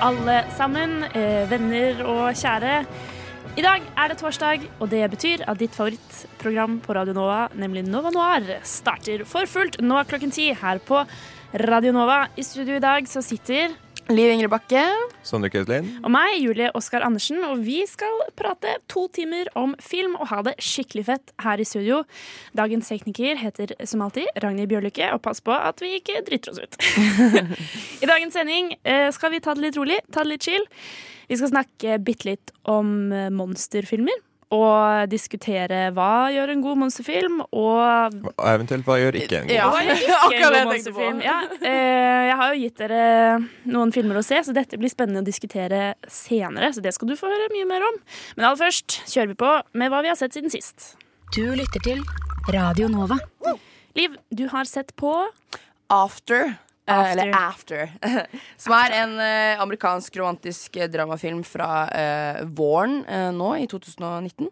Alle sammen, eh, venner og kjære. I dag er det torsdag, og det betyr at ditt favorittprogram på Radio Nova, nemlig Nova Noir, starter for fullt nå klokken ti her på Radio Nova. I studio i dag så sitter Liv Ingrid Bakke. Sondre Køslin. og meg, Julie Oskar Andersen, og vi skal prate to timer om film og ha det skikkelig fett her i studio. Dagens tekniker heter som alltid Ragnhild Bjørlykke, og pass på at vi ikke driter oss ut. I dagens sending eh, skal vi ta det litt rolig, ta det litt chill. Vi skal snakke bitte litt om eh, monsterfilmer. Og diskutere hva gjør en god monsterfilm, og Og eventuelt hva gjør ikke en god Ja, ikke en god monsterfilm. Ja, eh, jeg har jo gitt dere noen filmer å se, så dette blir spennende å diskutere senere. Så det skal du få høre mye mer om. Men aller først kjører vi på med hva vi har sett siden sist. Du lytter til Radio Nova. Liv, du har sett på After. After. Eller After. Som er en eh, amerikansk romantisk eh, dramafilm fra eh, våren eh, nå, i 2019.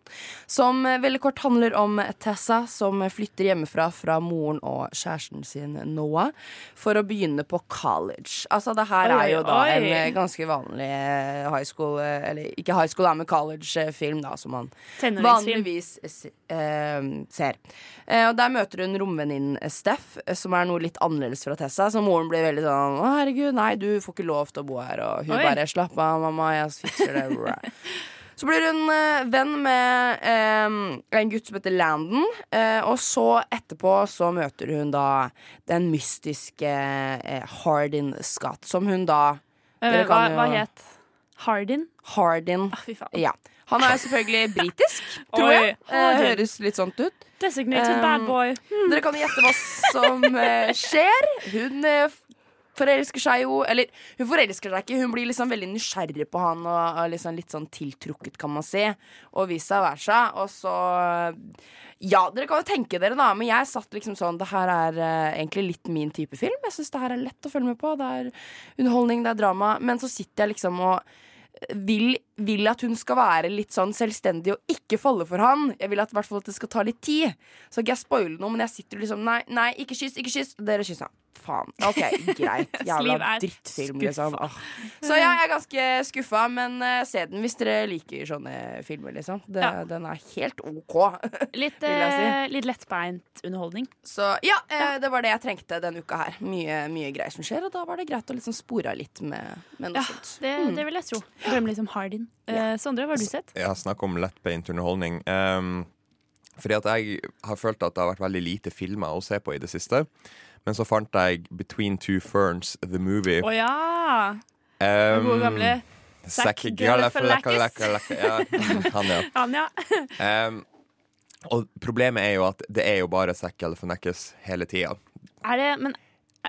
Som eh, veldig kort handler om Tessa som flytter hjemmefra fra moren og kjæresten sin Noah for å begynne på college. Altså, det her Oi, er jo da oi. en eh, ganske vanlig high school Eller ikke high school, men college-film, da, som man vanligvis ser. Og Der møter hun romvenninnen Steff, som er noe litt annerledes fra Tessa. Som moren blir veldig sånn 'Å, herregud, nei, du får ikke lov til å bo her', og hun Oi. bare 'Slapp av, mamma, jeg fikser det'. Så blir hun eh, venn med eh, en gutt som heter Landon, eh, og så etterpå så møter hun da den mystiske eh, Hardin Scott, som hun da Dere hva, jo- hva het Hardin? Hardin Ah. Ja. Han er selvfølgelig britisk, tror jeg. Eh, høres litt sånt ut. Designated bad boy. Dere kan gjette hva som eh, skjer. Hun eh, forelsker seg jo Eller hun forelsker seg ikke, hun blir liksom veldig nysgjerrig på han og liksom litt sånn tiltrukket, kan man si. Og vice versa. Og så Ja, dere kan jo tenke dere, da, men jeg satt liksom sånn Det her er uh, egentlig litt min type film. Jeg syns det her er lett å følge med på. Det er underholdning, det er drama. Men så sitter jeg liksom og vil, vil at hun skal være litt sånn selvstendig og ikke falle for han. Jeg vil at, hvert fall at det skal ta litt tid. Så ikke jeg spoiler noe, men jeg sitter liksom Nei, nei, ikke kyss, ikke kyss. Dere kyssa. Faen. OK, greit. Jævla drittfilm, liksom. Åh. Så jeg er ganske skuffa, men uh, se den hvis dere liker sånne filmer, liksom. Det, Ja. Den er helt OK. Litt, si. eh, litt lettbeint underholdning. Så ja, eh, det var det jeg trengte denne uka her. Mye, mye greier som skjer, og da var det greit å liksom spore av litt med, med noe Ja, sånt. det, det vil jeg tro. Glemme liksom Hardin. Ja. Uh, Sondre, hva har du sett? Ja, snakk om lettbeint underholdning. Um, fordi at jeg har følt at det har vært veldig lite filmer å se på i det siste. Men så fant jeg Between Two Ferns, The Movie. Å ja! Um, gode gamle Zack Galifianakis. Ja, han, ja. Han, ja. Um, og problemet er jo at det er jo bare Zack Galifianakis hele tida. Er det Men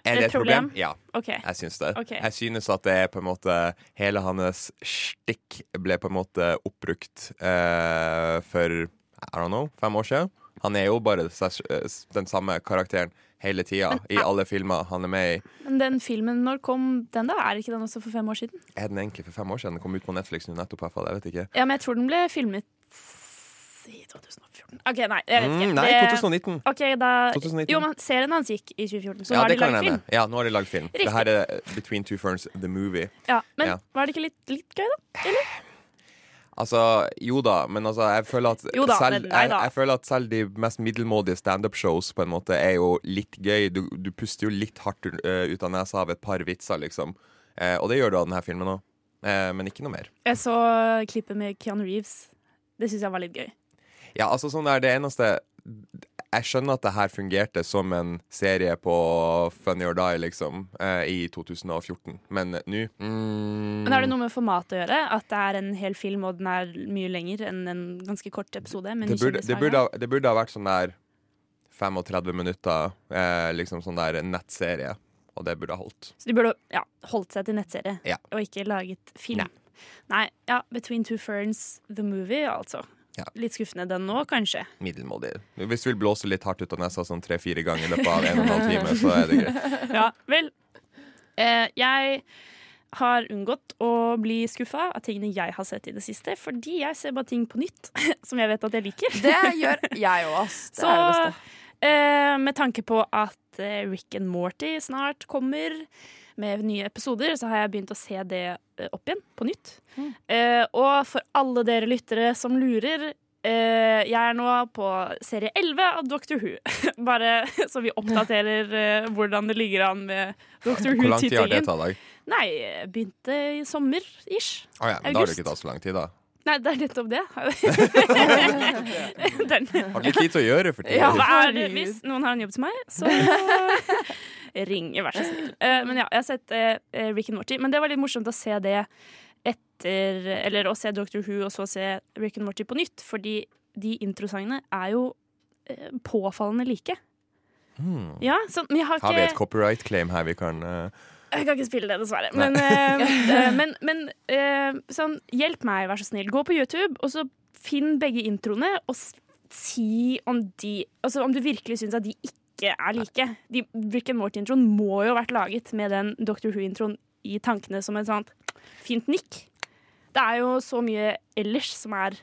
Er det et problem? Ja. okay. Jeg syns det. Okay. Jeg synes at det er på en måte Hele hans stikk ble på en måte oppbrukt uh, for I don't know, fem år siden. Han er jo bare eh, den samme karakteren hele tida i alle filmer han er med i. Men den filmen, når kom den da? Er ikke den også for fem år siden? Er den egentlig for fem år siden? Den kom ut på Netflix nå nettopp, i hvert fall. Jeg vet ikke. Ja, men jeg tror den ble filmet i 2014. OK, nei, jeg vet ikke. Mm, nei, Det- 2019. Ok, da 2019. Jo, men serien hans gikk i 2014, så ja, nå har de lagd film. Ja, nå har de lagd film. Riktig. Det her er Between Two Ferns, The Movie. Ja, men Ja. var det ikke litt, litt gøy, da? Eller? Altså, jo da, men altså, jeg føler at da, selv, men jeg, jeg føler at selv de mest middelmådige standup-shows på en måte er jo litt gøy. Du, du puster jo litt hardt uh, ut av nesa av et par vitser, liksom. Eh, og det gjør du av denne filmen òg. Eh, men ikke noe mer. Jeg så klippet med Keanu Reeves. Det syns jeg var litt gøy. Ja, altså sånn der, det eneste Jeg skjønner at det her fungerte som en serie på Funny or Die, liksom, eh, i 2014, men nå mm, Men har det noe med formatet å gjøre? At det er en hel film, og den er mye lenger enn en ganske kort episode? Men det, burde, det, burde, ha- det burde ha vært sånn der 35 minutter, eh, liksom sånn der nettserie. og det burde ha holdt. Så de burde ja, holdt seg til nettserie Ja. og ikke laget film. Nei. Nei. ja, Between Two Ferns, The Movie, altså. Ja. Litt skuffende den nå, kanskje. Middelmådig. Hvis du vil blåse litt hardt ut av nesa sånn tre-fire ganger i løpet av en og en halv time, så er det greit. Ja, vel. Eh, jeg har unngått å bli skuffa av tingene jeg har sett i det siste, fordi jeg ser bare ting på nytt som jeg vet at jeg liker. Det gjør jeg òg, ass. Det Så er det beste. eh, med tanke på at eh, Rick and Morty snart kommer med nye episoder, så har jeg begynt å se det eh, opp igjen på nytt. Mm. Eh, og for alle dere lyttere som lurer eh, jeg er nå på serie 11 av Doctor Who. Bare så vi oppdaterer eh, hvordan det ligger an med Doctor Hvor lang tid har det Who-tittelen. tatt deg? Nei, begynte i sommer, ish. Oh, ja, men da har det ikke tatt så lang tid, da. Nei, det er nettopp det. Den. Har tid til å gjøre for tiden. Ja? Hvis noen har en jobb til meg, så ring, vær så snill. Eh, men ja, jeg har sett eh, Rick and Morty. Men det var litt morsomt å se det etter Eller å se Doctor Who og så se Rick and Morty på nytt. Fordi de introsangene er jo eh, påfallende like. Ja, så, men jeg har Har vi et copyright claim her vi kan eh, Jeg kan ikke spille det, dessverre. Men, eh, eh, men, men uh, sånn, hjelp meg, vær så snill. Gå på YouTube, og så finn begge introene, og si om de Altså om du virkelig syns at de ikke er like. De, Rick and Morty-introen må jo ha vært laget med den Doctor Who-introen i tankene som et sånt fint nikk. Det er jo så mye ellers som er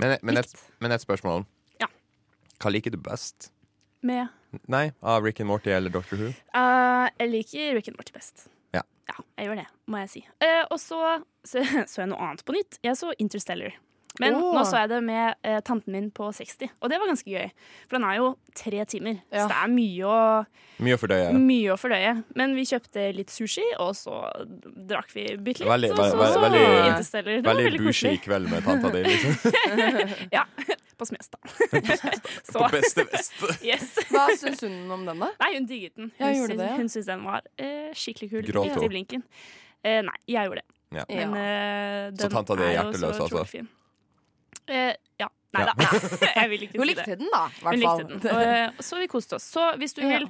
men, men, et, likt men et spørsmål. Ja. Hva liker du best? med Nei, av Rick and Morty eller Doctor Who? Uh, Jeg liker Rick and Morty best. Ja. jeg gjør det, må jeg si. Uh, og så, så så jeg noe annet på nytt. Jeg så Interstellar. Men oh. nå så jeg det med eh, tanten min på 60, og det var ganske gøy. For den er jo tre timer, Ja. så det er mye å, Mye å fordøye. mye å fordøye. Men vi kjøpte litt sushi, og så drakk vi bitte litt. Veldig- og så veldig- så veldig-. Veldig veldig bushy i kveld med tanta di, liksom. Ja, på Smestad. så, På beste vest. yes. Hva syns hun om den, da? Nei, hun digget den. Hun, Ja, syns, det, ja. hun syntes den var eh, skikkelig kul. Gråt hun? Eh, nei, jeg gjorde det. Ja. Men eh, Så tanta di er hjerteløs, altså? Eh, ja. Nei Ja. da. Jeg vil ikke Hun si likte det. den, da. Hvert Hun fall. likte den. Og, eh, så vi koste oss. Så hvis du vil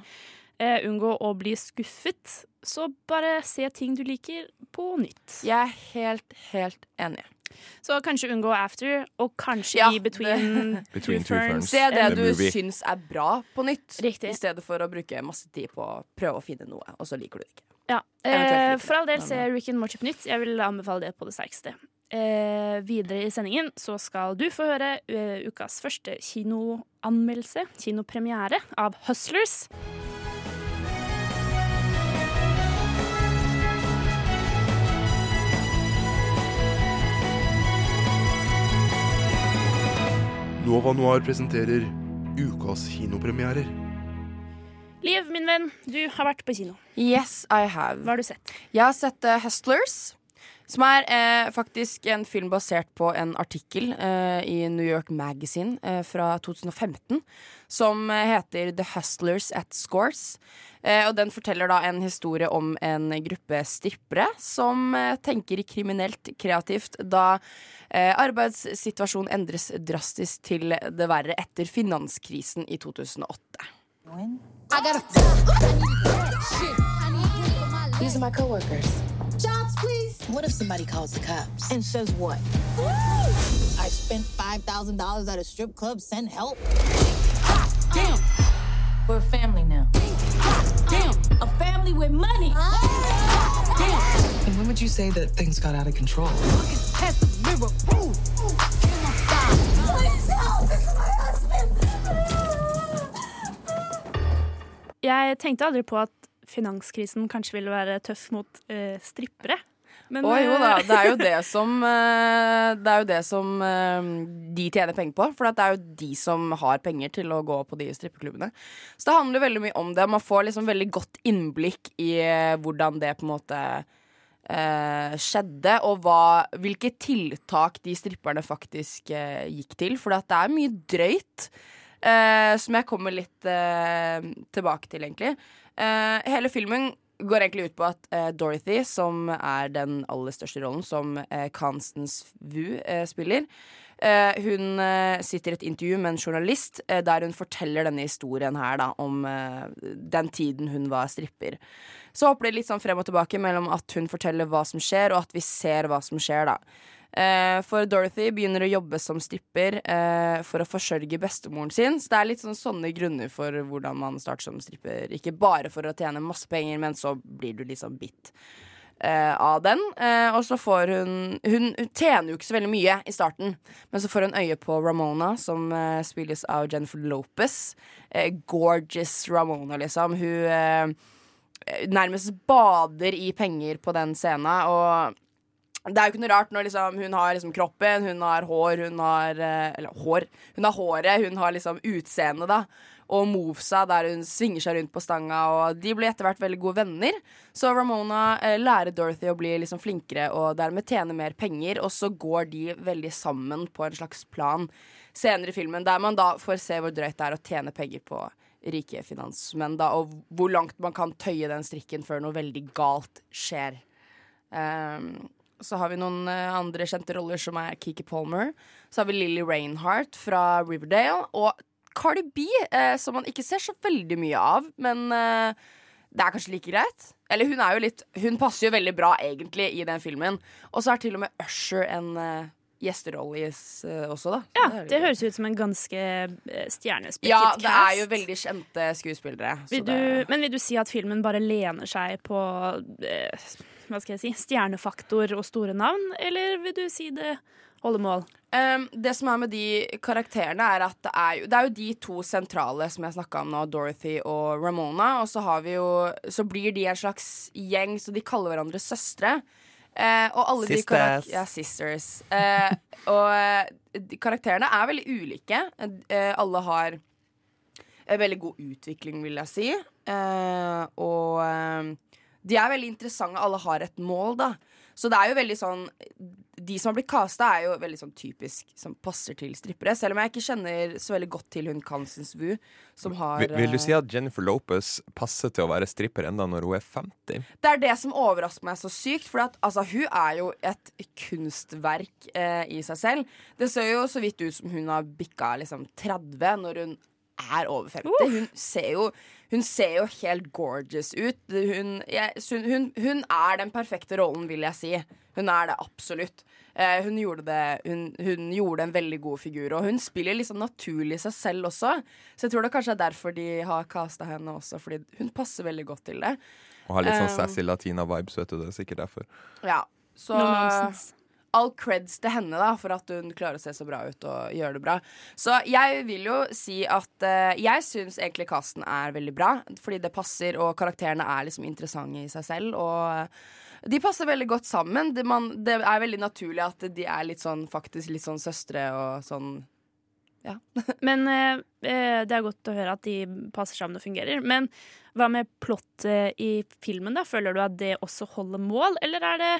eh, unngå å bli skuffet, så bare se ting du liker, på nytt. Jeg er helt, helt enig. Så kanskje unngå After, og kanskje Ja, i Between, Between Two Ferns. Se det The du movie. syns er bra på nytt, Riktig. i stedet for å bruke masse tid på å prøve å finne noe, og så liker du det ikke. Ja. Eventuelt Eh, for all del, se Rick and Morty på nytt. Jeg vil anbefale det på det sterkeste. Eh, videre i sendingen så skal du få høre uh, ukas første kinoanmeldelse, kinopremiere, av Hustlers. Nova Noir presenterer ukas kinopremierer. Liv, min venn, du har vært på kino. Yes, I have. Hva har du sett? Jeg har sett uh, Hustlers, som er eh, faktisk en film basert på en artikkel eh, i New York Magazine eh, fra 2015, som eh, heter The Hustlers at Scores. Eh, og den forteller da en historie om en gruppe strippere som eh, tenker kriminelt kreativt da arbeidssituasjonen endres drastisk til det verre etter finanskrisen i 2008. These are my. Jobs. What if somebody calls the cops? And says what? I spent $5,000 at a strip club. Send help. Damn. We're a family now. Damn. A family with money. Damn. And when would you say that things got out of control? Pass the mirror. Ooh. Please help. This is my husband. Jeg tenkte aldri på at finanskrisen kanskje ville være tøff mot eh, strippere. Men, Å jo da, eh, det er jo det som eh, Det er jo det som eh, de tjener penger på. For det er jo de som har penger til å gå på de strippeklubbene. Så det handler veldig mye om det. Man får liksom veldig godt innblikk i eh, hvordan det på en måte eh, skjedde, og hva, hvilke tiltak de stripperne faktisk eh, gikk til. For det er mye drøyt. eh, som jeg kommer litt eh, tilbake til, egentlig. Eh, hele filmen går egentlig ut på at uh, Dorothy, som er den aller største rollen, som uh, Constance Wu uh, spiller, hun sitter i et intervju med en journalist der hun forteller denne historien her da, om den tiden hun var stripper. Så hopper det litt sånn frem og tilbake mellom at hun forteller hva som skjer, og at vi ser hva som skjer, da. Eh, for Dorothy begynner å jobbe som stripper eh, for å forsørge bestemoren sin. Så det er litt sånn sånne grunner for hvordan man starter som stripper. Ikke bare for å tjene masse penger, men så blir du liksom bitt eh, av den. Eh, og så får hun Hun tjener jo ikke så veldig mye i starten, men så får hun øye på Ramona, som eh, spilles av Jennifer Lopez. Gorgeous Ramona, liksom. Hun nærmest bader i penger på den scenen. Og det er jo ikke noe rart når liksom, hun har liksom kroppen, hun har hår, hun har eh, Eller hår. Hun har håret, hun har liksom utseendet, da. Og movesa der hun svinger seg rundt på stanga, og de blir etter hvert veldig gode venner. Så Ramona eh, lærer Dorothy å bli liksom flinkere og dermed tjene mer penger, og så går de veldig sammen på en slags plan senere i filmen, der man da får se hvor drøyt det er å tjene penger på rike finansmenn, da, og hvor langt man kan tøye den strikken før noe veldig galt skjer. Um, så har vi noen eh, andre kjente roller, som er Kiki Palmer. Så har vi Lily Reinhardt fra Riverdale. Og Cardi B, eh, som man ikke ser så veldig mye av, men eh, det er kanskje like greit. Eller hun er jo litt Hun passer jo veldig bra, egentlig, i den filmen. Og så er til og med Usher en uh, gjesterolle eh, også, da. Ja, det, det høres ut som en ganske eh, stjernespekket Ja, cast. det er jo veldig kjente skuespillere. så Vil du, det- men vil du si at filmen bare lener seg på eh, hva skal jeg si, stjernefaktor og store navn, eller vil du si det holder mål? Um, det som er med de karakterene, er at det er jo, det er jo de to sentrale som jeg snakka om nå, Dorothy og Ramona. Og så har vi jo Så blir de en slags gjeng, så de kaller hverandre søstre. Uh, og alle de Sisters. Ja, sisters. Uh, og eh, de karakterene er veldig ulike. Uh, alle har en veldig god utvikling, vil jeg si. Eh, og de er veldig interessante. Alle har et mål, da. Så det er jo veldig sånn De som har blitt casta, er jo veldig sånn typisk som passer til strippere. Selv om jeg ikke kjenner så veldig godt til hun Constance Wu, som har Vil, vil du eh, si at Jennifer Lopez passer til å være stripper enda når hun er 50? Det er det som overrasker meg så sykt. For at, altså, hun er jo et kunstverk eh, i seg selv. Det ser jo så vidt ut som hun har bikka liksom, 30 når hun er over 50. Hun ser jo hun ser jo helt gorgeous ut. Hun, jeg, hun, hun, hun er den perfekte rollen, vil jeg si. Hun er det absolutt. Eh, hun, gjorde det, hun, hun gjorde en veldig god figur, og hun spiller liksom naturlig seg selv også. Så jeg tror det kanskje er derfor de har casta henne også, fordi hun passer veldig godt til det. Og har litt sånn Um, sassy latina-vibes, vet du. Det er sikkert derfor. Ja, så No. All creds til henne da for at hun klarer å se så bra ut og gjøre det bra. Så jeg vil jo si at uh, jeg syns egentlig casten er veldig bra, fordi det passer, og karakterene er liksom interessante i seg selv. Og uh, de passer veldig godt sammen. Det, man, det er veldig naturlig at de er litt sånn faktisk litt sånn søstre og sånn ja. Men eh, det er godt å høre at de passer sammen og fungerer. Men hva med plottet i filmen? da? Føler du at det også holder mål, eller er det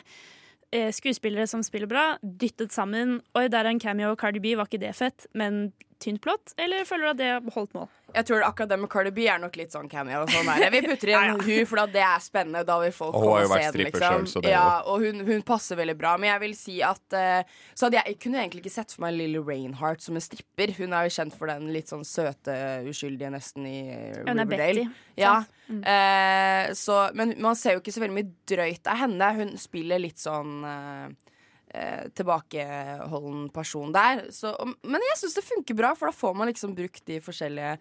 skuespillere som spiller bra, dyttet sammen Oi, der er en cameo, Cardi B, var ikke det fett? Men tynt plott? Eller føler du at det holdt mål? Jeg tror akkurat det med Cardi B er nok litt sånn Kenny og Sånn der. Vi putter inn hun, for da det er spennende. Da vil folk komme og se den, Liksom. selv, så det ja, og hun, hun passer veldig bra. Men jeg vil si at uh, Så hadde jeg, jeg kunne egentlig ikke sett for meg Lille Reinhardt som en stripper. Hun er jo kjent for den litt sånn søte, uskyldige nesten i Hun er Riverdale. Betty, Ja. Mm. Uh, så, men man ser jo ikke så veldig mye drøyt av henne. Hun spiller litt sånn eh, eh, tilbakeholden person der. Så, men jeg syns det funker bra, for da får man liksom brukt de forskjellige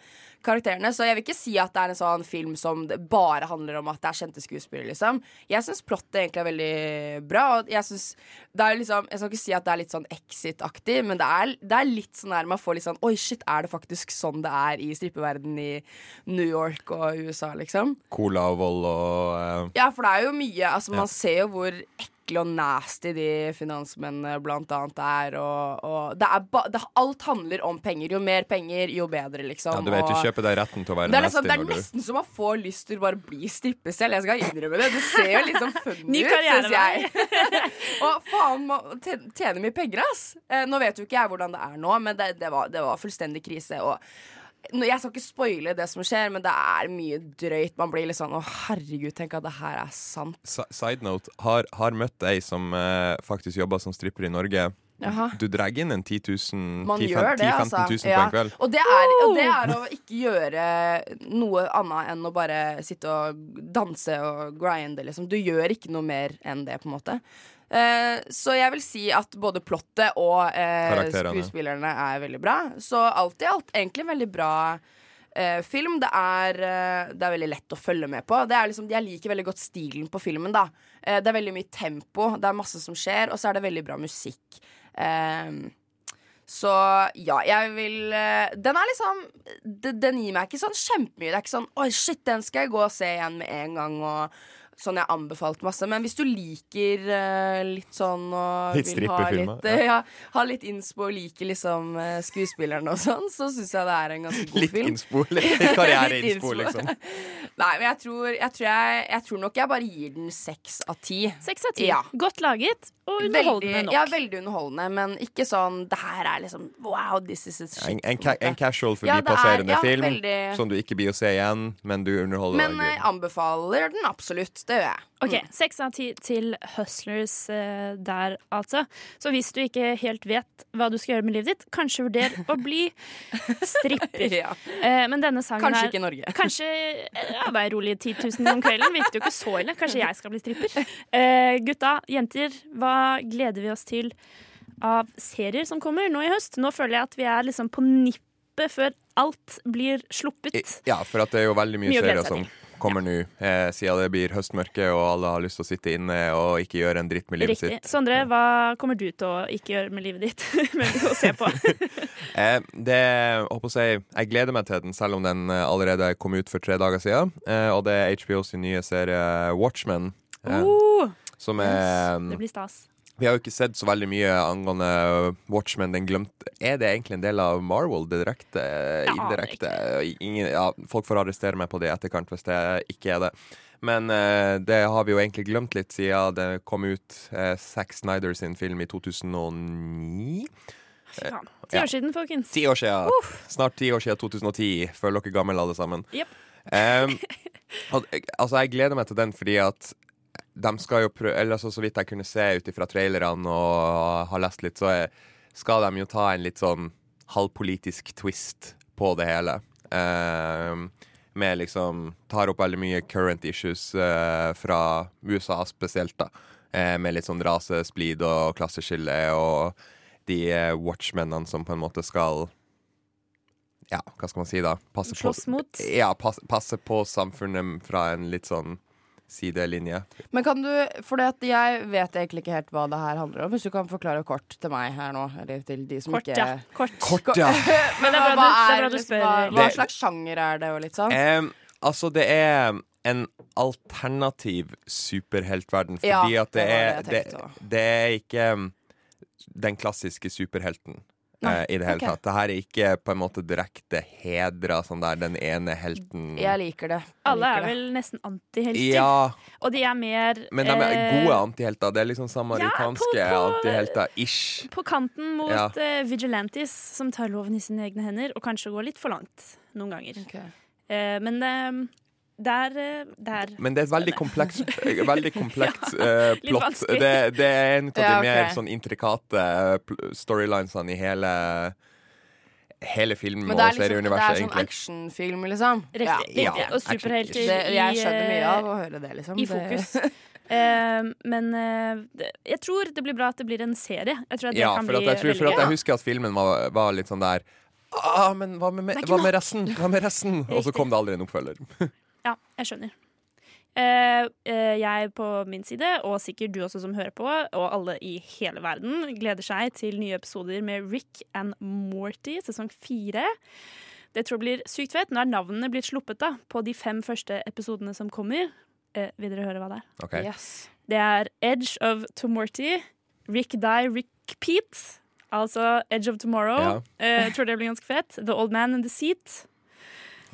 karakterene. Så jeg vil ikke si at det er en sånn film som bare handler om at det er kjente skuespillere, liksom. Jeg syns plottet egentlig er veldig bra. Og jeg syns det er liksom Jeg skal ikke si at det er litt sånn Exit-aktig, men det er, det er litt sånn der man får litt sånn Oi, shit, er det faktisk sånn det er i strippeverdenen i New York og USA, liksom? Cola og vold og uh... Ja, for det er jo mye Altså, man Ja. ser jo hvor ekle og nasty de finansmennene blant annet er, og, og det er ba, det, alt handler om penger. Jo mer penger, jo bedre, liksom. Ja, du vet, du kjøper deg retten til å være det er, liksom, nasty det er nesten så man får lyst til å bare bli strippe selv. Jeg skal innrømme det. Det ser jo litt sånn funny ut, syns jeg. og faen, man tjen- tjener mye penger, ass. Eh, nå vet jo ikke jeg hvordan det er nå, men det, det, var, det var fullstendig krise. Og jeg skal ikke spoile det som skjer, men det er mye drøyt. Man blir litt sånn å herregud, tenk at det her er sant. Side note, har, har møtt ei som eh, faktisk jobber som stripper i Norge. Aha. Du drar inn en 10 000 Man 10 gjør det, 10 15 altså. 000 på en kveld. Og det, er, og det er å ikke gjøre noe annet enn å bare sitte og danse og grinde, liksom. Du gjør ikke noe mer enn det, på en måte. Eh, så jeg vil si at både plottet og eh, skuespillerne er veldig bra. Så alt i alt egentlig en veldig bra eh, film. Det er, eh, det er veldig lett å følge med på. Det er liksom, jeg liker veldig godt stilen på filmen. da Eh, Det er veldig mye tempo, det er masse som skjer, og så er det veldig bra musikk. Så ja, jeg vil Den er liksom Den gir meg ikke sånn kjempemye. Det er ikke sånn Oi, shit, den skal jeg gå og se igjen med en gang. Og sånn jeg anbefalt masse. Men hvis du liker uh, litt sånn og Litt vil ha litt, uh, ja, ha litt innspo og liker liksom uh, skuespillerne og sånn, så syns jeg det er en ganske god Litt film. innspo, litt karriereinspo, liksom. Nei, men jeg tror, jeg, tror jeg, jeg tror nok jeg bare gir den seks av ti. Seks av ti. Ja. Godt laget og underholdende Veldig, nok. ja, veldig underholdende, men ikke sånn Det her er liksom Wow, this is a shit. En, en, ca en casual Ja, er- forbipasserende ja, film veldig- som du ikke blir å se igjen, men du underholder Men jeg anbefaler den absolutt. Det gjør jeg. Ok, Seks av ti til Hustlers eh, der, altså. Så hvis du ikke helt vet hva du skal gjøre med livet ditt, kanskje vurder å bli stripper. Ja. Eh, men denne sangen Kanskje her ikke i Norge. Kanskje eh, ja, er rolig 10 000 om kvelden. Virket jo ikke så ille. Kanskje jeg skal bli stripper. Eh, gutta, jenter, hva gleder vi oss til av serier som kommer nå i høst? Nå føler jeg at vi er liksom på nippet før alt blir sluppet. Ja, for at det er jo veldig mye Mye serier som som kommer nå, eh, siden det blir høstmørke og alle har lyst til å sitte inne og ikke gjøre en dritt med livet Riktig. sitt. Sondre, hva kommer du til å ikke gjøre med livet ditt? Men å se på. Eh, det, håper å si, jeg gleder meg til den, selv om den eh, allerede kom ut for tre dager siden. Eh, og det er HBO sin nye serie Watchmen. Eh, oh, som er det blir stas. Vi har jo ikke sett så veldig mye angående Watchmen. Den glemte Er det egentlig en del av Marvel direkte? Ja, Indirekte? Ingen, ja, folk får arrestere meg på det i etterkant hvis det ikke er det. Men eh, det har vi jo egentlig glemt litt siden det kom ut uh, Zack Snyder sin film i 2009. Fy faen. Ti Ja. år siden, folkens. Ti år siden. Snart ti år siden 2010. Føler dere gamle alle sammen. Yep. Um, altså, jeg gleder meg til den fordi at de skal jo prøve Eller altså, så vidt jeg kunne se ut ifra trailerne og har lest litt, så er, skal de jo ta en litt sånn halvpolitisk twist på det hele. Uh, med liksom Tar opp veldig mye current issues uh, fra USA spesielt, da. Uh, med litt sånn rasesplid og klasseskille og de eh, watchmennene som på en måte skal Ja, hva skal man si da? Passe på, Slåss mot. ja, passe, passe på samfunnet fra en litt sånn sidelinje. Men kan du For jeg vet egentlig ikke helt hva det her handler om. Hvis du kan forklare kort til meg her nå, eller til de som Kort, ikke ja. Kort. Kort, ja. Men det er bra hva, det er bra du liksom- hva, hva slags sjanger er det, og litt sånn? Um, altså, det er en alternativ superheltverden, Ja, fordi at det, det er det det, det er ikke um, den klassiske superhelten. Nei, eh, I det hele okay. tatt. Det her er ikke på en måte direkte hedra sånn der den ene helten Jeg liker det. Jeg Alle liker er det. vel nesten antihelter. Ja, Og de er mer men de er eh, gode antihelter. Det er liksom samaritanske Ja, på- på- kanten mot Ja. uh, vigilantes, som tar loven i sine egne hender, og kanskje går litt for langt noen ganger. Okay. Uh, men eh, der, eh, der Men det er et veldig kompleks, veldig komplekt ja, litt plott. Det, det er en av de Ja, ok. mer sånn intrikate eh, storylinesene i hele Hele film- Men og det er, liksom, det er sånn actionfilm, liksom? Riktig. Ja. riktig. Ja, Og superhelter i jeg skjønner mye av å høre det, liksom. i fokus. uh, men uh, jeg tror det blir bra at det blir en serie. Jeg tror at det Ja, kan for, bli jeg, tror, for at jeg husker at filmen var, var litt sånn der ah, Men hva med, hva med resten? Hva med resten? Og så kom det aldri en oppfølger. Ja, jeg skjønner. Uh, uh, jeg på min side, og sikkert du også som hører på, og alle i hele verden, gleder seg til nye episoder med Rick and Morty, sesong fire. Det tror jeg blir sykt fett. Nå er navnene blitt sluppet da, på de fem første episodene som kommer. Uh, vil dere høre hva det er? Okay. Yes. Det er Edge of Tomorty, Rick Die, Rick Pete. Altså Edge of Tomorrow. Ja. Eh, tror det blir ganske fett. The Old Man in the Seat.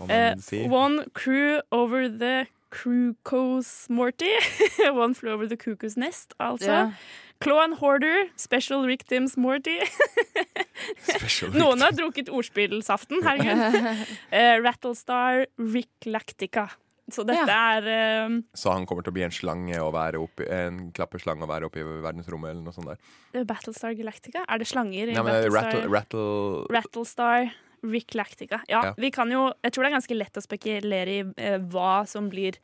Eh, one crew over the Cuckoo's Morty. one flew over the Cuckoo's Nest, altså. Yeah. Claw and Hoarder, Special Victims Morty. Special Noen har drukket ordspillsaften, herregud. Eh, Rattlestar, Rick Lactica. Så dette er um, Så han kommer til å bli en slange og være oppi, en klapperslange og være oppe i verdensrommet eller noe sånt der. er Battlestar Galactica. Er det slanger i Nei, men Battlestar? rattle, rattle Rattlestar Rick Lactica. Ja, Ja. vi kan jo Jeg tror det er ganske lett å spekulere i eh, hva som blir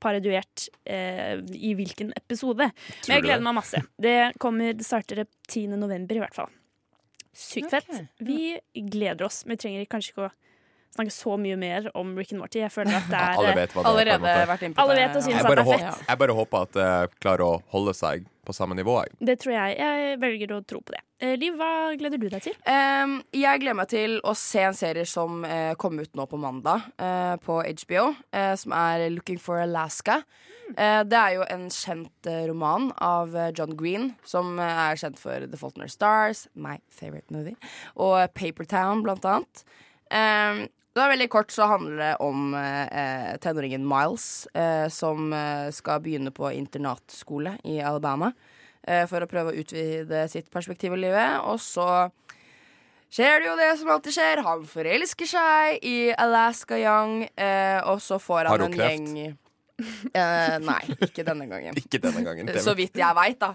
parodiert eh, i hvilken episode. Tror Men jeg gleder meg masse. Det, kommer, det starter 10. november i hvert fall. Sykt fett. Vi gleder oss. Vi trenger kanskje ikke å snakke så mye mer om Rick and Morty. Jeg føler at det er Alle vet hva det er. Alle vet og synes at det er fett. jeg bare håper at det klarer å holde seg på samme nivå. Jeg. Det tror jeg. Jeg velger å tro på det. Eh, Liv, hva gleder du deg til? Um, jeg gleder meg til å se en serie som uh, kom ut nå på mandag uh, på HBO, uh, som er Looking for Alaska. Eh, det er jo en kjent eh, roman av eh, John Green, som eh, er kjent for The Fault in Our Stars, my favorite movie, og Papertown, blant annet. Ehm, det er veldig kort så handler det om eh, eh, tenåringen Miles, eh, som eh, skal begynne på internatskole i Alabama eh, for å prøve å utvide sitt perspektiv i livet. Og så skjer det jo det som alltid skjer. Han forelsker seg i Alaska Young, eh, og så får han en kreft? gjeng Uh, nei, ikke denne gangen. Ikke denne gangen. Så vidt jeg veit, da.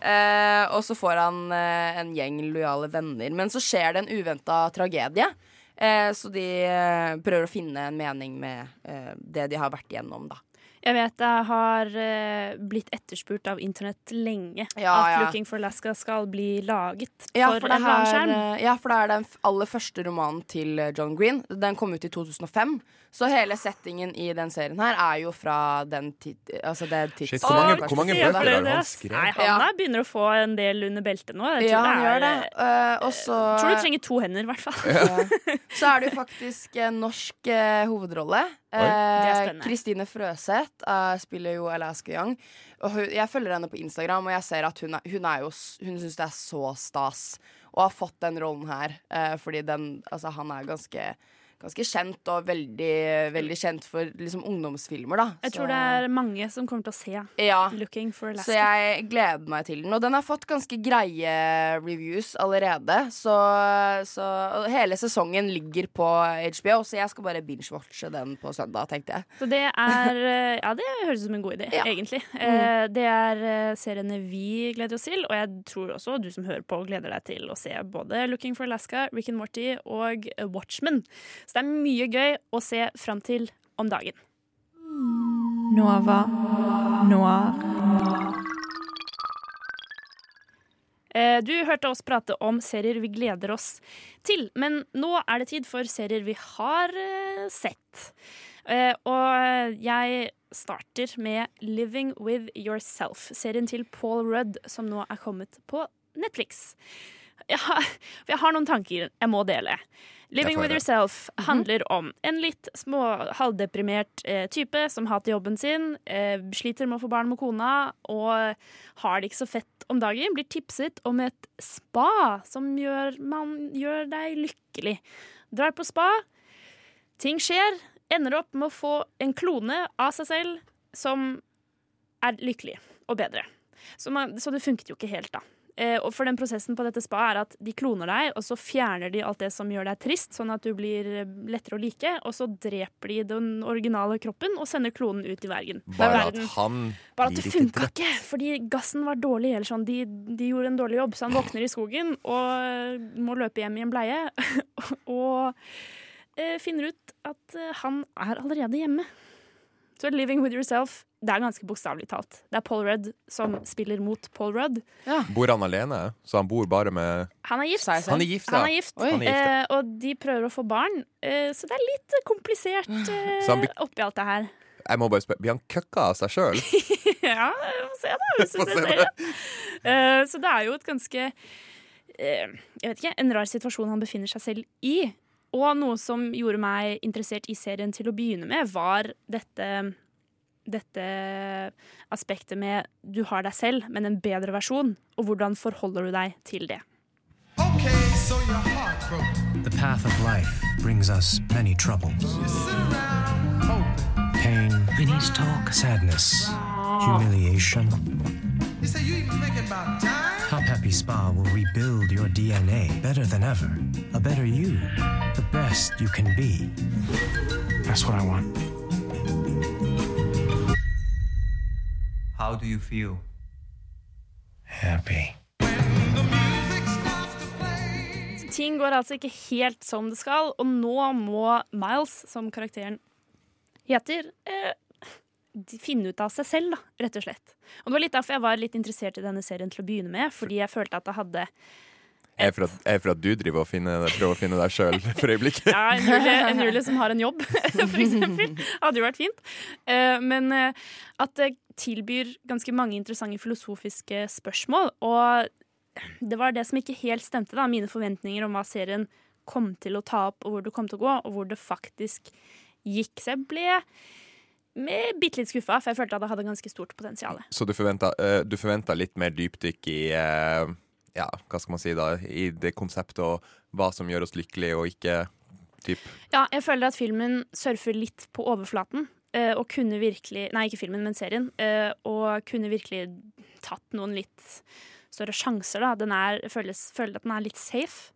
Uh, og så får han uh, en gjeng lojale venner. Men så skjer det en uventa tragedie. Eh, så de eh, prøver å finne en mening med eh, det de har vært igjennom, da. Jeg vet det har eh, blitt etterspurt av internett lenge Ja, at ja. Looking for Alaska skal bli laget Ja, for, for, en her, eh, ja, for det er den aller første romanen til eh, John Green. Den kom ut i 2005. Så hele settingen i den serien her er jo fra den tid... Altså det tids... Shit, hvor mange- hvor mange bøker har han det. skrevet? Nei, han Ja. er begynner å få en del under beltet nå. Jeg tror Ja, han det gjør er, det. Uh, også, Tror du trenger to hender, i hvert fall. Ja. Så er det jo faktisk en norsk eh, hovedrolle. Er Eh. Kristine Frøseth eh, spiller jo Alaska Young. Og hun, jeg følger henne på Instagram, og jeg ser at hun, er, hun, er jo, hun syns det er så stas å ha fått den rollen her. eh, fordi den, altså, han er ganske, ganske kjent, og veldig, veldig kjent for liksom, ungdomsfilmer, da. Jeg Så- tror det er mange som kommer til å se ja. Looking for Alaska. Så jeg gleder meg til den. Og den har fått ganske greie reviews allerede. Så, så hele sesongen ligger på HBO, så jeg skal bare binge-watche den på søndag, tenkte jeg. Så det er eh, Ja, det høres ut som en god idé, Ja. egentlig. Mm. Eh, Det er eh, seriene vi gleder oss til, og jeg tror også du som hører på, gleder deg til å se både Looking for Alaska, Rick and Morty og Watchmen. Så det er mye gøy å se fram til om dagen. Nova Noir. Eh, Du hørte oss prate om serier vi gleder oss til, men nå er det tid for serier vi har eh, sett. Eh, Og jeg starter med Living With Yourself, serien til Paul Rudd, som nå er kommet på Netflix. Jeg har, jeg har noen tanker jeg må dele. Living With. Yourself handler om en litt små, halvdeprimert eh, type som hater jobben sin, eh, sliter med å få barn med kona og har det ikke så fett om dagen. Blir tipset om et spa som gjør, man, gjør deg lykkelig. Drar på spa, ting skjer, ender opp med å få en klone av seg selv som er lykkelig og bedre. Så, man, så det funket jo ikke helt, da. Eh, og for den prosessen på dette spa er at de kloner deg, og så fjerner de alt det som gjør deg trist, sånn at du blir eh, lettere å like, og så dreper de den originale kroppen og sender klonen ut i verden. Bare at han Bare at det funka ikke, fordi gassen var dårlig. Eller sånn. de, de gjorde en dårlig jobb, så han våkner i skogen og må løpe hjem i en bleie. og eh, finner ut at eh, han er allerede hjemme. Så 'Living With Yourself' det er ganske bokstavelig talt. Det er Paul Rudd som spiller mot Paul Rudd. Bor han alene? Så han bor bare med Han er gift. Han er gift. Han er gift. Han er gift. Eh, og de prøver å få barn, eh, så det er litt komplisert eh, oppi alt det her. Jeg må bare spørre, Blir han køkka av seg sjøl? ja, vi får se, da. Hvis se ser det. Eh, så det er jo et ganske eh, Jeg vet ikke, en rar situasjon han befinner seg selv i. Og noe som gjorde meg interessert i serien til å begynne med, var dette dette aspektet med du har deg selv, men en bedre versjon. Og hvordan forholder du deg til det? The path of life brings us many troubles. Pain, talk. sadness, humiliation. Top Happy Spa will rebuild your DNA better than ever. A better you, the best you can be. That's what I want. How do you feel? Happy. Ting går altså ikke helt som det skal, og nå må Miles, som karakteren heter, eh, de- finne ut av seg selv, da, rett og slett. Og det var litt derfor jeg var litt interessert i denne serien til å begynne med, fordi jeg følte at det hadde Er for at, er for at du driver og finner, prøver å finne deg sjøl for øyeblikket? Ja, en Julie, en Julie som har en jobb, for eksempel. Hadde jo vært fint. Eh, Men eh, at det tilbyr ganske mange interessante filosofiske spørsmål. Og det var det som ikke helt stemte, da. Mine forventninger om hva serien kom til å ta opp, og hvor det kom til å gå, og hvor det faktisk gikk. Så jeg ble bitte litt skuffa, for jeg følte at det hadde ganske stort potensial. Så du forventa, eh, du forventa litt mer dypdykk i eh, Ja, hva skal man si da? I det konseptet og hva som gjør oss lykkelige og ikke typ Ja, jeg føler at filmen surfer litt på overflaten. eh, Og kunne virkelig Nei, ikke filmen, men serien. Og kunne virkelig tatt noen litt større sjanser, da. Den er, føles, føler at den er litt safe.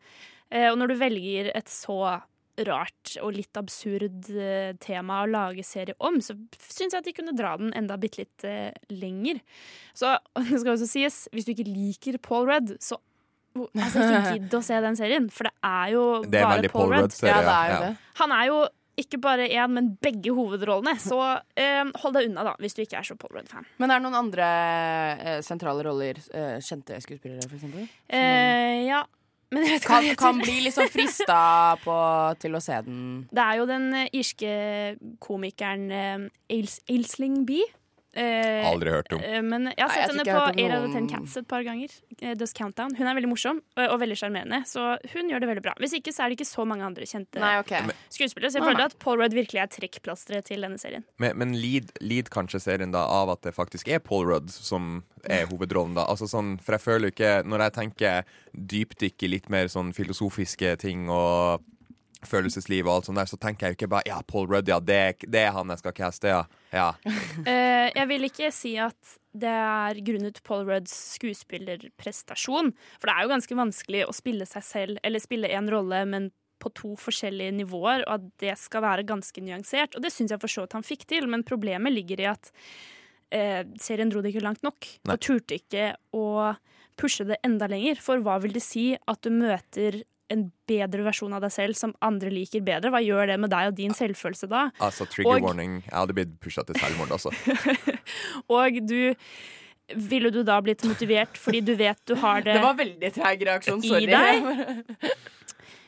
Og når du velger et så rart og litt absurd eh, tema å lage serie om, så syns jeg at de kunne dra den enda bitte litt eh, lenger. Så det skal også sies, hvis du ikke liker Paul Rudd, så altså, ikke gidd å se den serien, for det er jo Det er bare Paul Paul Rudd. Ja, det er jo ja. det. Han er jo ikke bare én, men begge hovedrollene, så eh, hold deg unna, da, hvis du ikke er så Paul Rudd-fan. Men er det noen andre eh, sentrale roller, eh, kjente skuespillere, for eksempel? Eh, ja, men jeg vet ikke hva Kan, kan bli liksom frista på, til å se den. Det er jo den eh, irske komikeren eh, Ails Aisling Bee. Eh, Aldri hørt om. eh, Men jeg har Nei, sett jeg henne på Eight out of Ten Cats et par ganger. eh, Does Countdown. Hun er veldig morsom og, og veldig sjarmerende, så hun gjør det veldig bra. Hvis ikke så er det ikke så mange andre kjente Nei, okay. skuespillere, så jeg føler at Paul Rudd virkelig er trekkplasteret til denne serien. Men, men lid, lid kanskje serien da av at det faktisk er Paul Rudd som er hovedrollen, da? Altså sånn, for jeg føler ikke Når jeg tenker dypdykk i litt mer sånn filosofiske ting og følelsesliv og alt sånt der, så tenker jeg jo ikke bare Ja, Paul Rudd, ja, det, det er han jeg skal caste, ja. ja. uh, jeg vil ikke si at det er grunnet Paul Rudds skuespillerprestasjon. For det er jo ganske vanskelig å spille seg selv, eller spille en rolle, men på to forskjellige nivåer, og at det skal være ganske nyansert. Og det syns jeg for så vidt han fikk til, men problemet ligger i at eh, serien dro det ikke langt nok. Nei. Og turte ikke å pushe det enda lenger. For hva vil det si at du møter en bedre versjon av deg selv som andre liker bedre? Hva gjør det med deg og din selvfølelse da? Altså, trigger Og- warning. Jeg hadde blitt pusha til selvmord, altså. Og du Ville du da blitt motivert fordi du vet du har det Det var veldig treg reaksjon, i sorry. deg?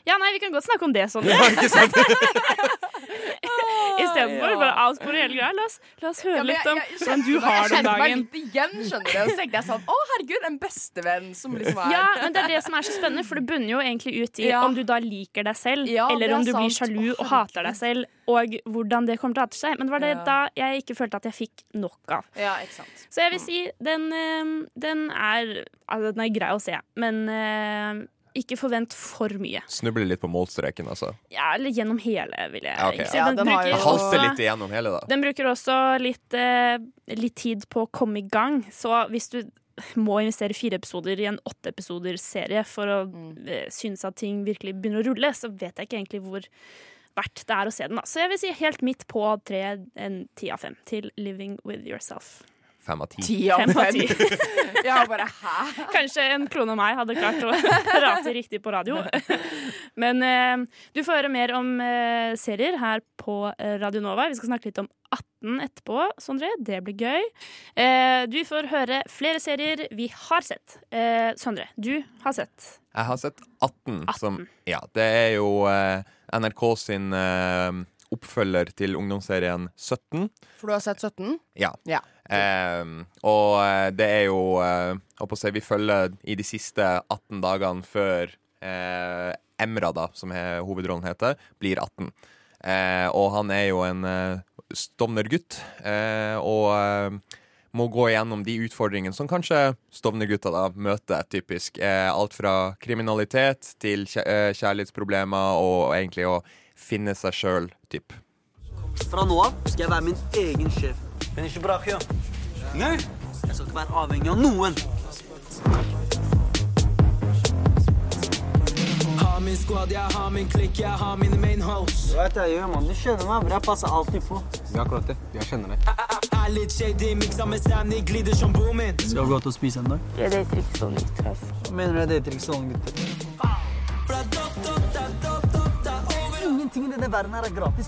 Ja, nei, vi kan godt snakke om det sånn. Ja, ikke sant? Istedenfor ja. bare avspore hele greia. La oss, la oss høre Ja, jeg, litt om hvordan du har det om Jeg kjente meg litt igjen, skjønner du. Så tenkte jeg sånn Å, herregud, en bestevenn som liksom er Ja, men det er det som er så spennende, for det bunner jo egentlig ut i Ja. om du da liker deg selv, eller om du du blir sjalu og hater deg selv, og hvordan det kommer til å hate seg. Men det var det da jeg ikke følte at jeg fikk nok av. Ja, ikke sant. Så jeg vil si den, eh, den er Altså, den er grei å se, men eh, ikke forvent for mye. Snubler litt på målstreken, altså. Ja, eller gjennom hele, vil jeg Ja, si. Ja, den bruker også- litt igjennom hele, da. Den bruker også litt, eh, litt tid på å komme i gang. Så hvis du må investere fire episoder i en åtte episoders serie for å Mm. eh, synes at ting virkelig begynner å rulle, så vet jeg ikke egentlig hvor verdt det er å se den. Da. Så jeg vil si helt midt på tre, en ti av fem til Living With Yourself. Fem av ti. Ti av Fem av fem. ti. Ja, bare hæ? Kanskje en klone av meg hadde klart å rate riktig på radio. Men eh, du får høre mer om eh, serier her på eh, Radio Nova. Vi skal snakke litt om 18 etterpå, Sondre. Det blir gøy. Eh, du får høre flere serier vi har sett. Eh, Sondre, du har sett. Jeg har sett 18, som Ja, det er jo eh, NRK sin eh, oppfølger til ungdomsserien 17. For du har sett 17? Ja. Ja. Ehm, og eh, det er jo eh, å si, Vi følger i de siste 18 dagene før eh, Emra, da, som hovedrollen heter, blir 18. Eh, og han er jo en eh, Stovner-gutt, og må gå igjennom de utfordringene som kanskje Stovner-gutta da møter, typisk. Alt fra kriminalitet til kjærlighetsproblemer og egentlig å finne seg sjøl, typ. Fra nå av skal jeg være min egen sjef. Men ikke bra, ja. Nei. Jeg skal ikke være avhengig av noen. min squad, jeg har min klikk, jeg har mine main hoes. Du vet jeg gjør, mann. Du skjønner meg, bror. Jeg passer alltid på. Det er akkurat det. Jeg kjenner deg. Er litt shady, miksa med Sandy, glider som boomin. Skal vi gå ut og spise en dag? Jeg dater ikke sånn, gutter. Mener du jeg dater ikke sånn, gutter? Ingenting i denne verden her er gratis.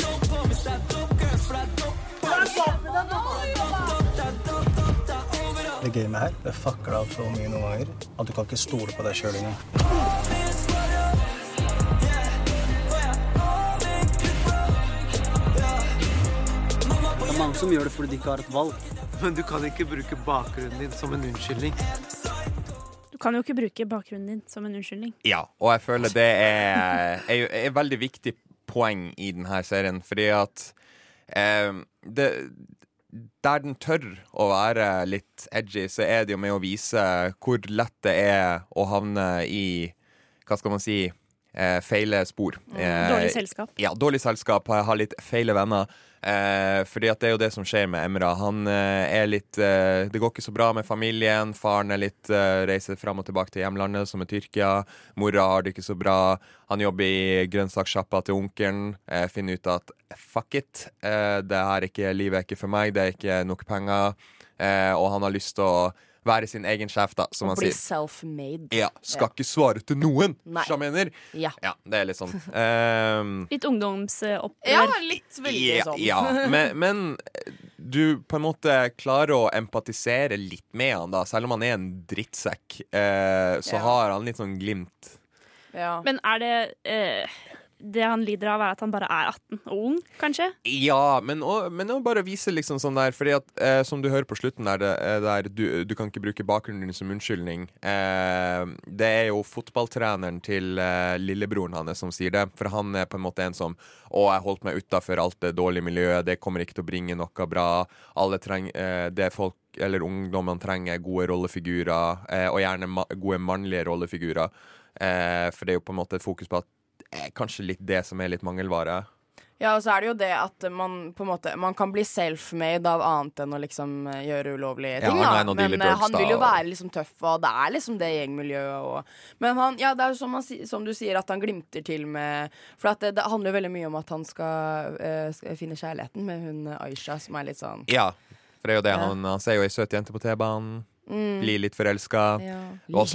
Det gamet her det fucker deg opp så mye noen ganger at du kan ikke stole på deg sjøl engang. Det er mange som gjør det fordi de ikke har et valg. Men du kan ikke bruke bakgrunnen din som en unnskyldning. Du kan jo ikke bruke bakgrunnen din som en unnskyldning. Ja, og jeg føler det er, er, er veldig viktig poeng i denne serien, fordi at eh, det, Der den tør å være litt edgy, så er det jo med å vise hvor lett det er å havne i Hva skal man si? Eh, feile spor. Eh, Dårlig selskap. Ja, dårlig selskap. Ha litt feile venner. Eh, fordi at det er jo det som skjer med Emra. Han eh, er litt eh, Det går ikke så bra med familien. Faren er litt eh, reiser fram og tilbake til hjemlandet, som er Tyrkia. Mora har det ikke så bra. Han jobber i grønnsakssjappa til onkelen. Eh, finner ut at fuck it, eh, det her er ikke, livet er ikke for meg, det er ikke nok penger. Eh, og han har lyst til å være sin egen sjef, da, som og han bli sier. self-made. Ja, skal ikke svare til noen, Nei. som jeg mener. Ja. Ja, det er litt sånn. Eh, Litt ungdomsopprør. Ja, litt veldig ja, sånn. ja. Men, men du på en måte klarer å empatisere litt med han, da. Selv om han er en drittsekk, eh, så Ja. har han litt sånn glimt. Men er det eh, Det han lider av, er at han bare er 18 og ung, kanskje? Ja, men å, men å bare vise liksom sånn der Fordi at, eh, som du hører på slutten der, det, eh, der du, du kan ikke bruke bakgrunnen din som unnskyldning. Eh, det er jo fotballtreneren til eh, lillebroren hans som sier det. For han er på en måte en som Å, jeg holdt meg utafor alt det dårlige miljøet, det kommer ikke til å bringe noe bra. Alle trenger eh, Det folk eller ungdommene trenger, er gode rollefigurer, eh, og gjerne ma gode mannlige rollefigurer. For det er jo på en måte et fokus på at eh, kanskje litt det som er litt mangelvare. Ja, og så er det jo det at man på en måte Man kan bli self-made av annet enn å liksom eh, gjøre ulovlige Ja, ting, han da. er Men eh, drugs, han vil jo være liksom tøff, og det er liksom det gjengmiljøet og Men han Ja, det er jo som, han, som du sier, at han glimter til med For at det, det handler jo veldig mye om at han skal, uh, skal finne kjærligheten med hun eh, Aisha, som er litt sånn Ja, for det er jo det. Ja. Han, han ser jo ei søt jente på T-banen, Mm. blir litt forelska. Ja. Og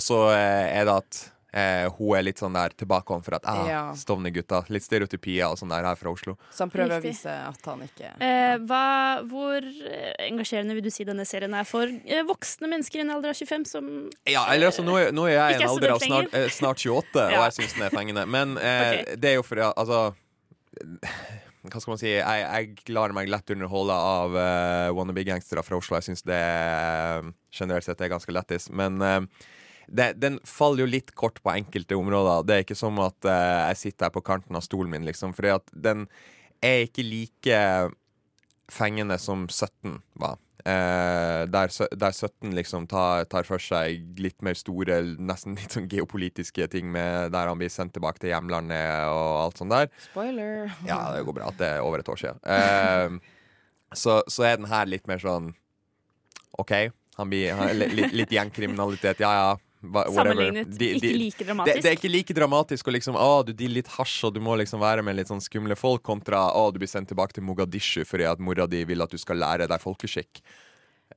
så eh, er det at eh, hun er litt sånn der tilbakeholden for at ah, Ja. Stovner-gutta. Litt stereotypier og sånn der her fra Oslo. Så han prøver Riktig. å vise at han ikke Eh, hva, hvor eh, engasjerende vil du si denne serien er for eh, voksne mennesker i en alder av 25 som Ja, eller altså, nå, er- nå er jeg i en er alder av snart, eh, snart 28, og jeg syns den er fengende. Men eh, Ok. det er jo fordi altså hva skal man si, jeg, jeg lar meg lett underholde av uh, wannabe-gangstere fra Oslo. Jeg syns det generelt sett er ganske lættis. Men eh, det, den faller jo litt kort på enkelte områder. Det er ikke som at uh, jeg sitter her på kanten av stolen min, liksom. At den er ikke like fengende som 17 var. Uh, der, der 17 liksom tar, tar for seg litt mer store, nesten litt sånn geopolitiske ting med der han blir sendt tilbake til hjemlandet og alt sånt der. Spoiler. Ja, det går bra at det er over et år siden. Uh, så, så er den her litt mer sånn OK, han blir han, li- litt, litt gjengkriminalitet. Ja ja. Sammenlignet, De- ikke like dramatisk. Det, det er ikke like dramatisk. Og liksom, å, du dealer litt hasj, og du må liksom være med litt sånn skumle folk, kontra å, du blir sendt tilbake til Mogadishu fordi at mora di vil at du skal lære deg folkeskikk.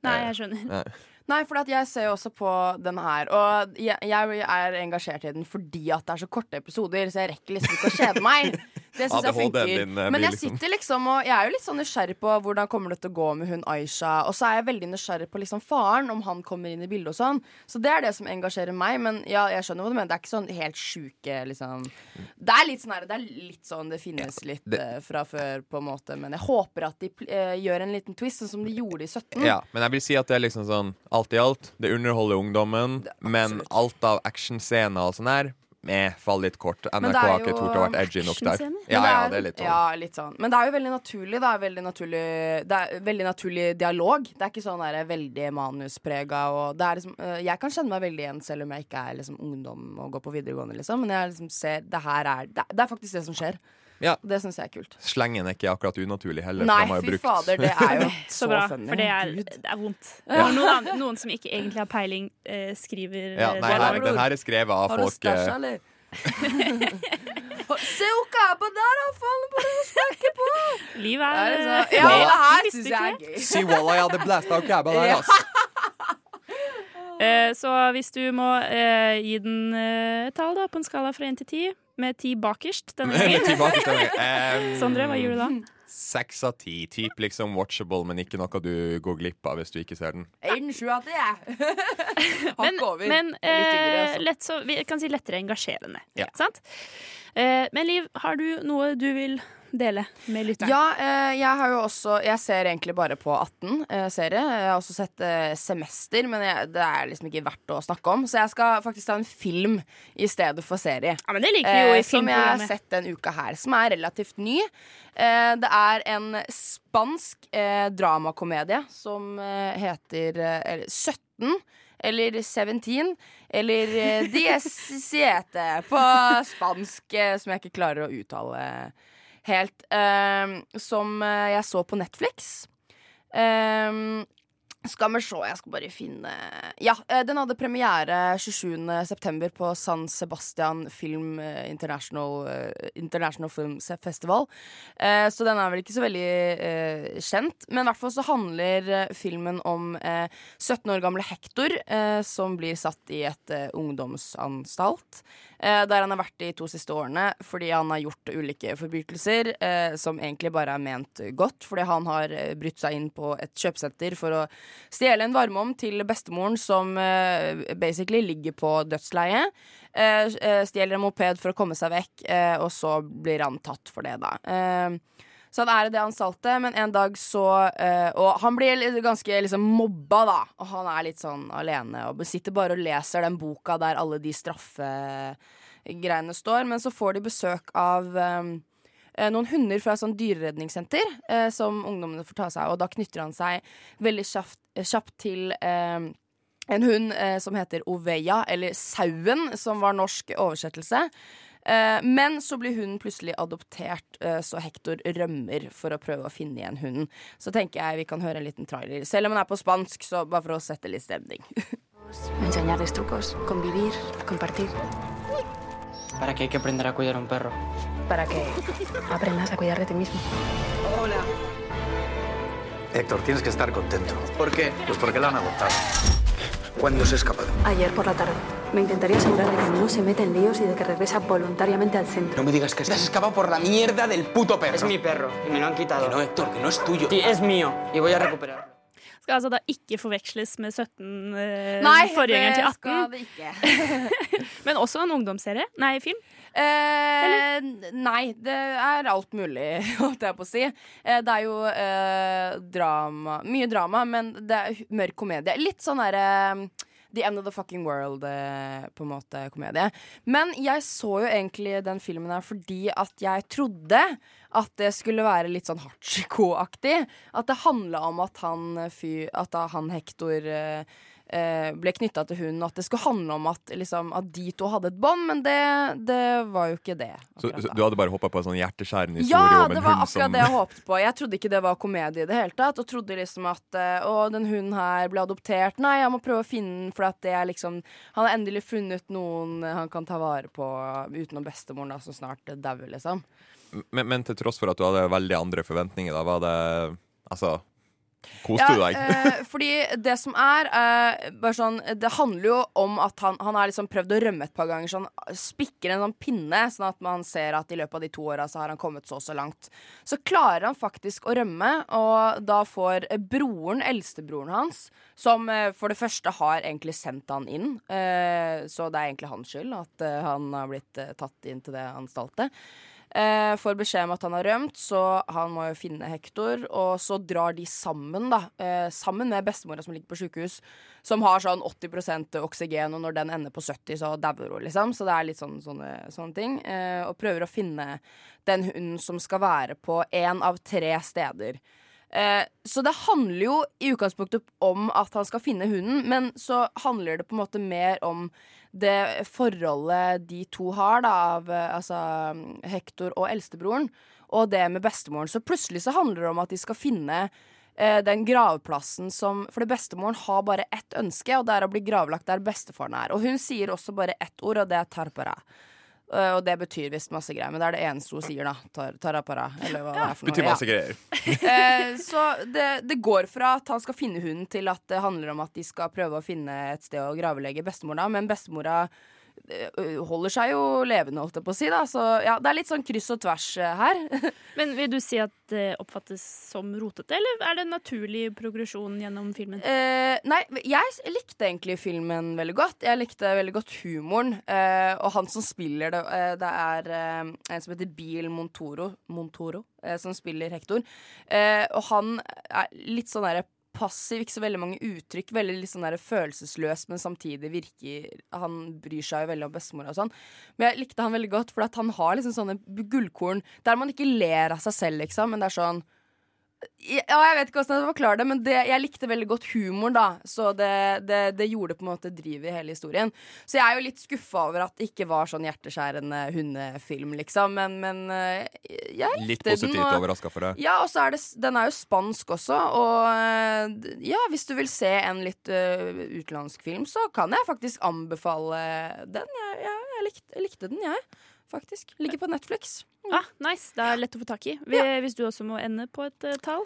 Nei, jeg skjønner. Nei. Nei, for at jeg ser jo også på den her, og jeg, jeg er engasjert i den fordi at det er så korte episoder, så jeg rekker liksom ikke å kjede meg. Det syns jeg funker. din, eh, Men jeg liksom- sitter liksom og Jeg er jo litt sånn nysgjerrig på hvordan kommer det til å gå med hun Aisha, og så er jeg veldig nysgjerrig på liksom faren, om han kommer inn i bildet og sånn. Så det er det som engasjerer meg, men ja, jeg skjønner hva du mener. Det er ikke sånn helt sjuke, liksom Det er litt sånn her, det er litt sånn det finnes litt det- eh, fra før, på en måte, men jeg håper at de uh, gjør en liten twist, sånn som de gjorde i 17. Ja, men jeg vil si at det er liksom sånn alt i alt. Det underholder ungdommen, men alt av actionscener og sånn her eh, fall litt kort. NRK har ikke tort å vært edgy nok der. Ja, ja, det er litt sånn. Ja, litt sånn. Men det er jo veldig naturlig. Det er veldig naturlig, det er veldig naturlig dialog. Det er ikke sånn der veldig manusprega. Og det liksom, øh, jeg kan kjenne meg veldig igjen, selv om jeg ikke er liksom ungdom og går på videregående, liksom. Men jeg liksom ser det her er Det, det er faktisk det som skjer. Ja. Det syns jeg er kult. Slengen er ikke akkurat unaturlig heller. Nei, fy brukt- fader, det er jo Så så bra, funny. for det er, det er vondt. Ja. Når Noen, noen som ikke egentlig har peiling, eh, skriver Ja, eh, nei, her, den her er skrevet av Har du Har du stæsja, eller? Se hva på der, da! Faen, bare å snakke på! Livet er er eh, liksom- Ja, det her syns jeg er gøy. Si walla, jeg hadde blæsta av kæba der, ass. Eh, Så hvis du må eh, gi den eh, et tall da, på en skala fra 1 til 10, med ti bakerst denne Med gangen. Sondre, hva gir du da? Seks av ti. Typ liksom watchable, men ikke noe du går glipp av hvis du ikke ser den. En sju av det. jeg. Hakk over. men Litt eh, altså. lett så, vi kan si lettere engasjerende. Ja. Sant? Eh, men Liv, har du noe du vil dele med lytteren? Ja, eh, jeg har jo også Jeg ser egentlig bare på 18-serie. jeg har også sett eh, Semester, men jeg, det er liksom ikke verdt å snakke om. Så jeg skal faktisk ta en film i stedet for serie. Ja, men det liker vi jo i Eh, som jeg har sett denne uka her, som er relativt ny. Eh, det er en spansk eh, dramakomedie som eh, heter eh, 17. Eller 17, eller eh, 17 på spansk, eh, som jeg ikke klarer å uttale helt. eh, som eh, jeg så på Netflix. Um, skal vi se, jeg skal bare finne Ja, den hadde premiere 27.9. på San Sebastian Film International, International Film Festival. Så den er vel ikke så veldig kjent. Men i hvert fall så handler filmen om eh, 17 år gamle Hector, som blir satt i et ungdomsanstalt. Eh, Der han har vært de to siste årene fordi han har gjort ulike forbrytelser eh, som egentlig bare er ment godt. Fordi han har eh, brutt seg inn på et kjøpesenter for å stjele en varmeovn til bestemoren som basically ligger på dødsleie. Stjeler en moped for å komme seg vekk, og så blir han tatt for det, da. Eh, så han er i det ansaltet, men en dag så uh, Og han blir ganske liksom mobba, da. Og han er litt sånn alene og sitter bare og leser den boka der alle de straffegreiene står. Men så får de besøk av eh, eh, noen hunder fra et sånn dyreredningssenter eh, som ungdommene får ta seg av. Og da knytter han seg veldig kjapt, kjapt til eh, en hund eh, som heter Oveia, eller Sauen, som var norsk oversettelse. Eh, men så blir hunden plutselig adoptert, eh, så Hector rømmer for å prøve å finne igjen hunden. Så tenker jeg vi kan høre en liten trailer, selv om den er på spansk, så bare for å sette litt stemning. Enseñarles trucos, convivir, compartir. ¿Para que hay que aprender a cuidar a un perro? Para que aprendas a cuidar de ti mismo. Hola. Héctor, tienes que estar contento. ¿Por qué? Pues porque la han adoptado. ¿Cuándo se ha escapado? Ayer por la tarde. Me intentaría asegurar de que no se mete en líos y de que regresa voluntariamente al centro. No me digas que te has escapado por la mierda del puto perro. Es mi perro y me lo han quitado. no, Héctor, que no es tuyo. Sí, es mío y voy a recuperarlo. Skal altså da ikke forveksles med 17 eh, Nei, forgjengeren til det 18. skal det ikke. Men også en ungdomsserie? Nei, film? Eh, nei, det er alt mulig, holdt jeg på å si. Eh, det er jo eh, drama Mye drama, men det er mørk komedie. Litt sånn derre The End of the Fucking World, eh, på en måte, komedie. Men jeg så jo egentlig den filmen her fordi at jeg trodde at det skulle være litt sånn Hachiko-aktig. At det handla om at han, fyr, at han Hector eh, eh, ble knytta til hunden, at det skulle handle om at, liksom, at de to hadde et bånd, men det, det var jo ikke det. Så, så du hadde bare hoppa på en sånn hjerteskjærende historie Ja, om en det var hund akkurat som det jeg håpet på. Jeg trodde ikke det var komedie i det hele tatt. Og trodde liksom at eh, å, den hunden her ble adoptert. Nei, jeg må prøve å finne den, for at det er liksom Han har endelig funnet noen han kan ta vare på utenom bestemoren, da, som snart dauer, liksom. men, men til tross for at du hadde veldig andre forventninger, da var det Altså, koste du deg? eh, fordi det som er eh, bare sånn, Det handler jo om at han, han har liksom prøvd å rømme et par ganger. Så han spikker en sånn pinne, sånn at man ser at i løpet av de to åra så har han kommet så og så langt. Så klarer han faktisk å rømme, og da får broren, eldstebroren hans, som eh, for det første har egentlig sendt han inn, eh, så det er egentlig hans skyld at eh, han har blitt eh, tatt inn til det anstaltet. Eh, får beskjed om at han har rømt, så han må jo finne Hector. Og så drar de sammen, da. Eh, sammen med bestemora som ligger på sjukehus, som har sånn 80 oksygen, og når den ender på 70, så dauer hun, liksom. Så det er litt sånn, sånne, sånne ting. Eh, og prøver å finne den hunden som skal være på én av tre steder. Eh, så det handler jo i utgangspunktet om at han skal finne hunden, men så handler det på en måte mer om det forholdet de to har, da, av eh, altså Hector og eldstebroren, og det med bestemoren. Så plutselig så handler det om at de skal finne eh, den gravplassen som For bestemoren har bare ett ønske, og det er å bli gravlagt der bestefaren er. Og hun sier også bare ett ord, og det er Tarpara. Eh, og det betyr visst masse greier, men det er det eneste hun sier, da. Tar, tarapara, eller hva det er for noe. Betyr masse Ja. greier. Eh, så det, det går fra at han skal finne hunden, til at det handler om at de skal prøve å finne et sted å gravlegge bestemora, men bestemora holder seg jo levende, holdt jeg på å si. da Så ja, det er litt sånn kryss og tvers eh, her. Men vil du si at det oppfattes som rotete, eller er det en naturlig progresjon gjennom filmen? Eh, nei, jeg likte egentlig filmen veldig godt. Jeg likte veldig godt humoren. Eh, og han som spiller det, eh, det er eh, en som heter Bil Montoro, Montoro eh, som spiller Hector. Eh, og han er litt sånn derre passiv, ikke så veldig mange uttrykk. Veldig litt sånn der følelsesløs, men samtidig virker Han bryr seg jo veldig om bestemora og sånn. Men jeg likte han veldig godt, for han har liksom sånne gullkorn der man ikke ler av seg selv, liksom, men det er sånn ja, jeg vet ikke hvordan jeg skal forklare det, men det, jeg likte veldig godt humoren, da. Så det, det, det gjorde på en måte drivet i hele historien. Så jeg er jo litt skuffa over at det ikke var sånn hjerteskjærende hundefilm, liksom. Men, men eh, jeg Litt likte positivt den. og- overraska for deg. Ja, og så er det, den er jo spansk også, og eh, ja, hvis du vil se en litt uh, utenlandsk film, så kan jeg faktisk anbefale den. Jeg, jeg, jeg, likte, jeg likte den, jeg. Faktisk. Ligger på Netflix. Ah, nice. Det er lett å få tak i. Hvis du også må ende på et uh, tall?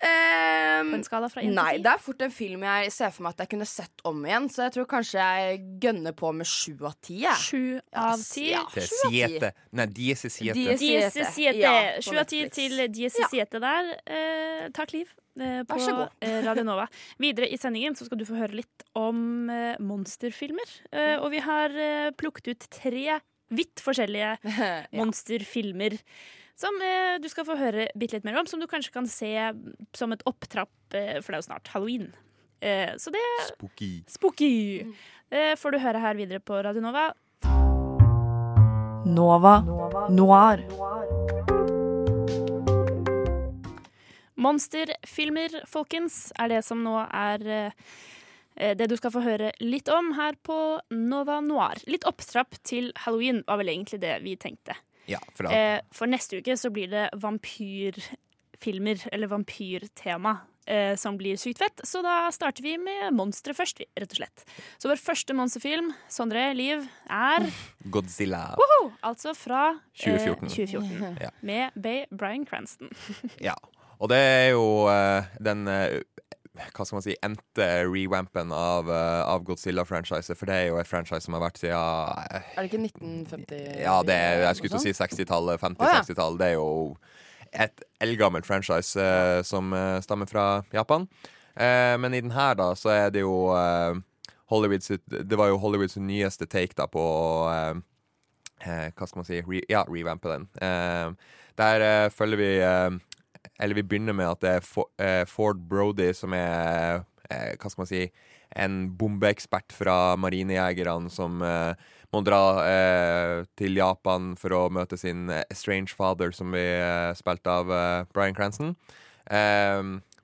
Um, på en skala fra 1 Nei, til 10? det er fort en film jeg ser for meg at jeg kunne sett om igjen, så jeg tror kanskje jeg gønner på med sju av ti. Sju av ti? Ja, siete. Nei, diese siete. Diese- Siete. Sju av ti til Diese Siete der. Eh, takk, Liv. Eh, på Vær så god. eh, Radio Nova. Videre i sendingen så skal du få høre litt om eh, monsterfilmer. Eh, og vi har plukket ut tre vidt forskjellige monsterfilmer. Som eh, du skal få høre bitte litt mer om, som du kanskje kan se som et opptrapp, eh, for det er jo snart halloween. Eh, så det Spooky. Spooky! Det får du høre her videre på Radio Nova. Nova Noir. Monsterfilmer, folkens, er det som nå er eh, det du skal få høre litt om her på Nova Noir. Litt opptrapp til halloween var vel egentlig det vi tenkte. Ja, for da. Eh, for neste uke så blir det vampyrfilmer, eller vampyrtema, eh, som blir sykt fett. Så da starter vi med monstre først, rett og slett. Så vår første monsterfilm, Sondre Liv, er Godzilla. Woho! altså fra eh, 2014. 2014 Ja. med Bay Bryan Cranston. Ja. Og det er jo eh, den eh, hva skal man si, endte rewampen av, uh, av Godzilla-franchiset. For det er jo et franchise som har vært siden eh, Er det ikke 1950? Ja, det er, jeg skulle til å si 60-tallet. 50-60-tallet. Det er jo et eldgammelt franchise eh, som eh, stammer fra Japan. Eh, men i den her, da, så er det jo eh, Hollywoods Det var jo Hollywoods nyeste take da på eh, eh, Hva skal man si? Re, ja, revampe den. Eh, der eh, følger vi eh, Eller vi begynner med at det er eh, Ford Brody som er eh, Hva skal man si? En bombeekspert fra marinejegerne som eh, må dra eh, til Japan for å møte sin Strange father, som vi spilte av Brian Bryan Cranston.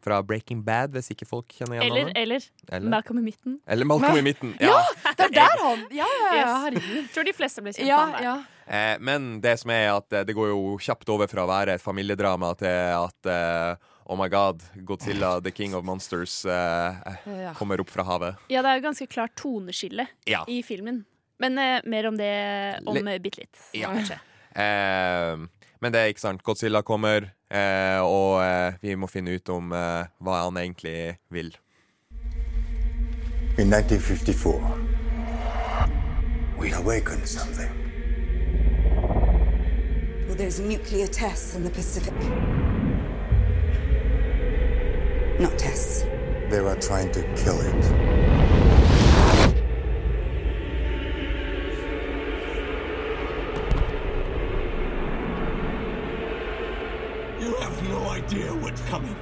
Fra Breaking Bad, hvis ikke folk kjenner igjen Eller, eller, Eller? Malcolm i midten. Eller Malcolm i midten. Ja, Ja. det er der han Ja, ja, ja, Yes. herregud. Tror de fleste blir kjent Ja, han der. ja. Eh, men det som er at eh, det går jo kjapt over fra å være et familiedrama til at eh, Oh my god, Godzilla, the king of monsters, eh, Ja. kommer opp fra havet. Ja, det er jo ganske klart toneskille Ja. i filmen. Men eh, mer om det om Le- bitte litt. Ja. kanskje. Eh, men det er ikke sant. Godzilla kommer, eh, og eh, vi må finne ut om eh, hva han egentlig vil. In 1954, we awakened something. Well, there's nuclear tests in the Pacific. Not tests. They were trying to kill it. You have no idea what's coming.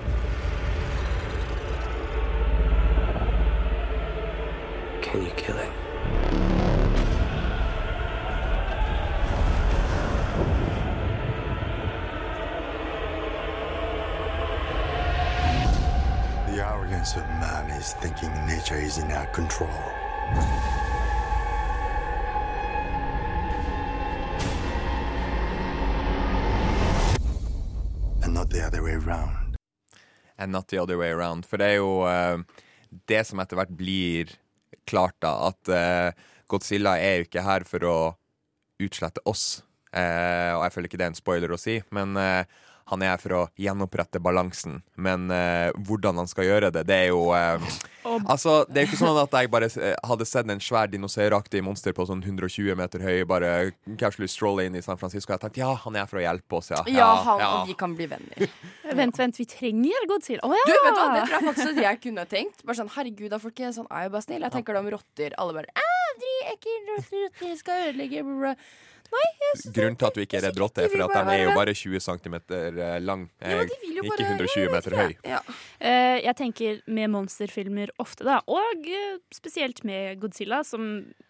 Can you kill it? Nature is in our control. And not the other way around. And not the other way around. For det er jo uh, det som etter hvert blir klart, da. At uh, Godzilla er jo ikke her for å utslette oss. Uh, og jeg føler ikke det er en spoiler å si, men eh, han er her for å gjenopprette balansen. Men eh, hvordan han skal gjøre det, det er jo eh, Altså, Det er jo ikke sånn at jeg bare eh, hadde sett en svær dinosauraktig monster på sånn 120 meter høy bare casually strolle inn i San Francisco. Jeg tenkte ja, han er her for å hjelpe oss, ja. Ja, han og de kan bli venner. Vent, vent, vi trenger Godzilla. Å ja! Du, vet du hva, Det tror jeg faktisk at jeg kunne tenkt. Bare sånn, Herregud, da folkens, er sånn, er jo bare snill. Jeg tenker da om rotter. Alle bare «Ah, dri, ekkel, rotter, rotter skal ødelegge bla, bla. Nei, Grunnen til at du ikke er redd rotte, er de for at den de er jo bare 20 cm lang. Ja, eh, vil jo ikke 120 meter høy. Ja. Uh, jeg tenker med monsterfilmer ofte, da, og uh, spesielt med Godzilla, som